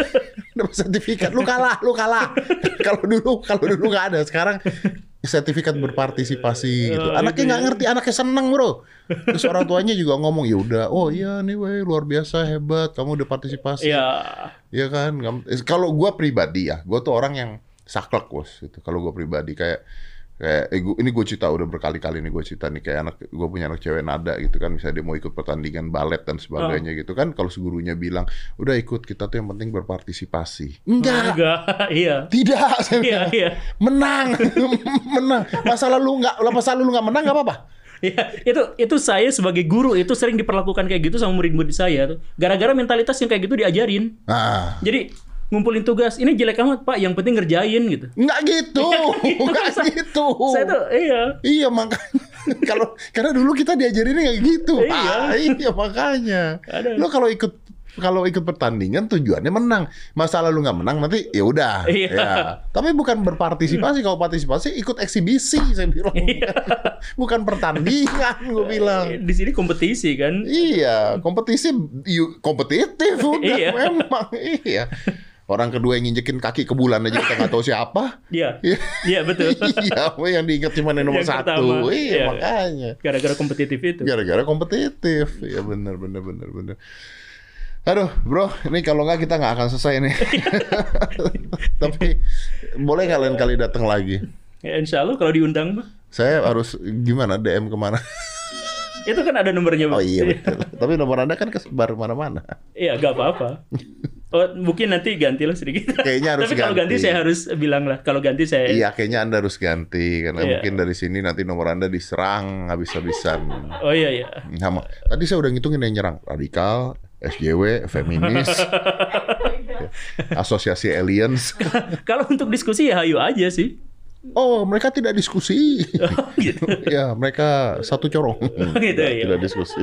Dapat sertifikat. Lu kalah, lu kalah. kalau dulu, kalau dulu nggak ada. Sekarang sertifikat berpartisipasi gitu. Oh, Anaknya gitu nggak ya. ngerti, anaknya seneng bro. Terus orang tuanya juga ngomong ya udah, oh iya nih weh luar biasa hebat, kamu udah partisipasi. Iya. Iya kan? Eh, Kalau gua pribadi ya, gua tuh orang yang saklek bos. Gitu. Kalau gua pribadi kayak kayak eh, gua- ini gue cerita udah berkali-kali nih gue cerita nih kayak anak gue punya anak cewek nada gitu kan misalnya dia mau ikut pertandingan balet dan sebagainya gitu kan kalau gurunya bilang udah ikut kita tuh yang penting berpartisipasi enggak Enggak, iya. tidak saya Iya, bilang. iya. menang menang masa lalu nggak masa lalu nggak menang nggak apa-apa Iya, itu itu saya sebagai guru itu sering diperlakukan kayak gitu sama murid-murid saya tuh. Gara-gara mentalitas yang kayak gitu diajarin. nah Jadi ngumpulin tugas, ini jelek amat Pak, yang penting ngerjain gitu. nggak gitu nggak Saya- gitu Saya tuh iya. Iya makanya kalau karena dulu kita diajarinnya kayak gitu. Iya. Ah, iya makanya. Ada. Lo kalau ikut kalau ikut pertandingan tujuannya menang. Masa lalu nggak menang nanti ya udah. Iya. Ya. Tapi bukan berpartisipasi. Kalau partisipasi ikut eksibisi saya bilang. Iya. bukan pertandingan gue bilang. Di sini kompetisi kan. Iya, kompetisi kompetitif udah Iya. memang. Iya. Orang kedua yang nginjekin kaki ke bulan aja kita nggak tahu siapa. Iya. Iya. Iya betul. iya, yang diingat cuma nomor Yang satu. pertama. Iya, Iya. makanya. Gara-gara kompetitif itu. Gara-gara kompetitif. Ya benar benar benar benar. Aduh, bro, ini kalau nggak kita nggak akan selesai nih. Tapi boleh kalian kali datang lagi. Ya, insya Allah kalau diundang mah. Saya harus gimana DM ke mana? Itu kan ada nomornya. Oh iya betul. Tapi nomor anda kan kesebar mana-mana. Iya, gak apa-apa. Oh, mungkin nanti gantilah sedikit. Kayaknya harus Tapi kalau ganti ganti. saya harus bilang lah. Kalau ganti saya. Iya, kayaknya anda harus ganti karena Iya. mungkin dari sini nanti nomor anda diserang habis-habisan. Oh iya iya. Sama. Tadi saya udah ngitungin yang nyerang radikal, SJW, feminis, asosiasi aliens. kalau untuk diskusi ya hayu aja sih. Oh, mereka tidak diskusi. Oh, gitu. ya, mereka satu corong. gitu, tidak, iya. tidak diskusi.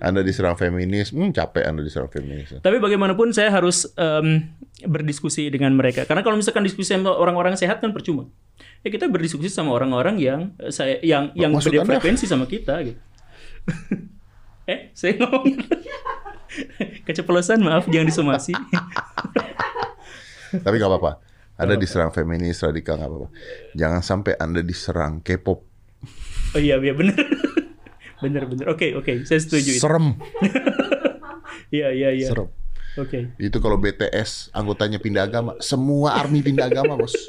Anda diserang feminis, hmm, capek Anda diserang feminis. Tapi bagaimanapun saya harus em, berdiskusi dengan mereka. Karena kalau misalkan diskusi sama orang-orang sehat kan percuma. Ya kita berdiskusi sama orang-orang yang eh, saya yang yang Maksud beda Anda? frekuensi sama kita gitu. eh, saya ngomong keceplosan maaf jangan disomasi. Tapi nggak apa-apa. Anda diserang feminis, radikal nggak apa-apa. Jangan sampai Anda diserang K-pop. Oh iya iya benar. benar benar. Oke oke, saya setuju itu. Serem, Iya iya iya. serem. Oke. Itu kalau BTS anggotanya pindah agama, semua army pindah agama, Bos.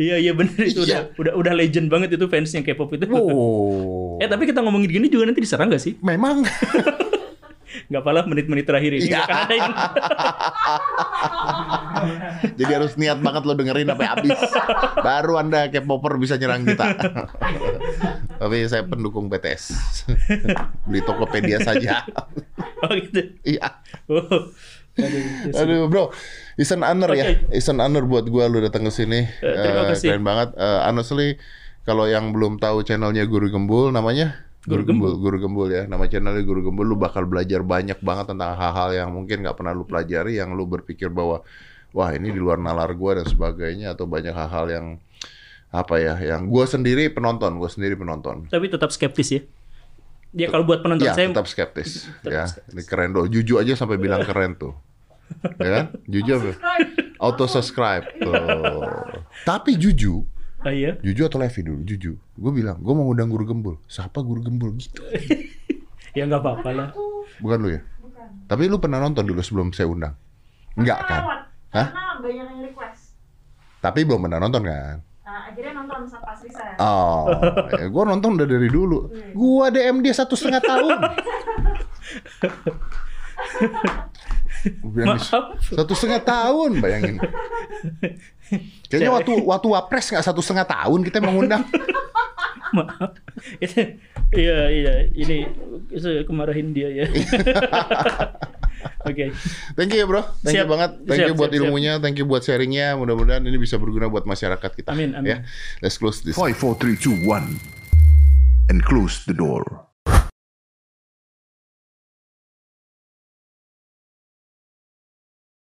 Iya iya benar itu Iya. udah udah udah legend banget itu fansnya K-pop itu. Oh. Eh tapi kita ngomongin gini juga nanti diserang gak sih? Memang. Gak apalah menit-menit terakhir ini. Nggak yang- Jadi harus niat banget lo dengerin sampai habis. Baru Anda K-popper bisa nyerang kita. Tapi saya pendukung BTS. Beli Tokopedia saja. Oh gitu. Iya. Oh. Aduh. Aduh, bro. It's an honor ya. Oke. It's an honor buat gua lu datang ke sini. terima Eh, kasih. Keren banget. Eh, honestly, kalau yang belum tahu channelnya Guru Gembul namanya Guru Gembul. Guru Gembul ya. Nama channelnya Guru Gembul. Lu bakal belajar banyak banget tentang hal-hal yang mungkin nggak pernah lu pelajari, yang lu berpikir bahwa wah ini di luar nalar gua dan sebagainya atau banyak hal-hal yang apa ya, yang gua sendiri penonton, gua sendiri penonton. Tapi tetap skeptis ya. Ya kalau buat penonton Ya, saya tetap skeptis. Tetap ya, skeptis. ini keren doh. Juju aja sampai bilang keren tuh. ya kan? Juju apa? Auto subscribe tuh. Tapi Juju, Ah, iya. Juju atau Levi dulu? Juju. Gue bilang, gue mau ngundang guru gembul. Siapa guru gembul gitu? Ya nggak apa-apa lah. Bukan lu ya? Bukan. Tapi lu pernah nonton dulu sebelum saya undang? Enggak kan? Hah? Karena banyak yang request. Tapi belum pernah nonton kan? Nah, akhirnya nonton sama pas Risa. Oh, ya, gue nonton udah dari dulu. Gua DM dia satu setengah tahun. Maaf. Satu setengah tahun, bayangin. Kayaknya waktu waktu wapres nggak satu setengah tahun kita mengundang. Maaf. Iya iya ini saya kemarahin dia ya. Oke. Thank you ya bro, thank you Siap. banget, thank you Siap, buat siap, siap. ilmunya, thank you buat sharingnya. Mudah-mudahan ini bisa berguna buat masyarakat kita. Amin, amin. Ya, let's close this. Five, four, three, two, one, and close the door.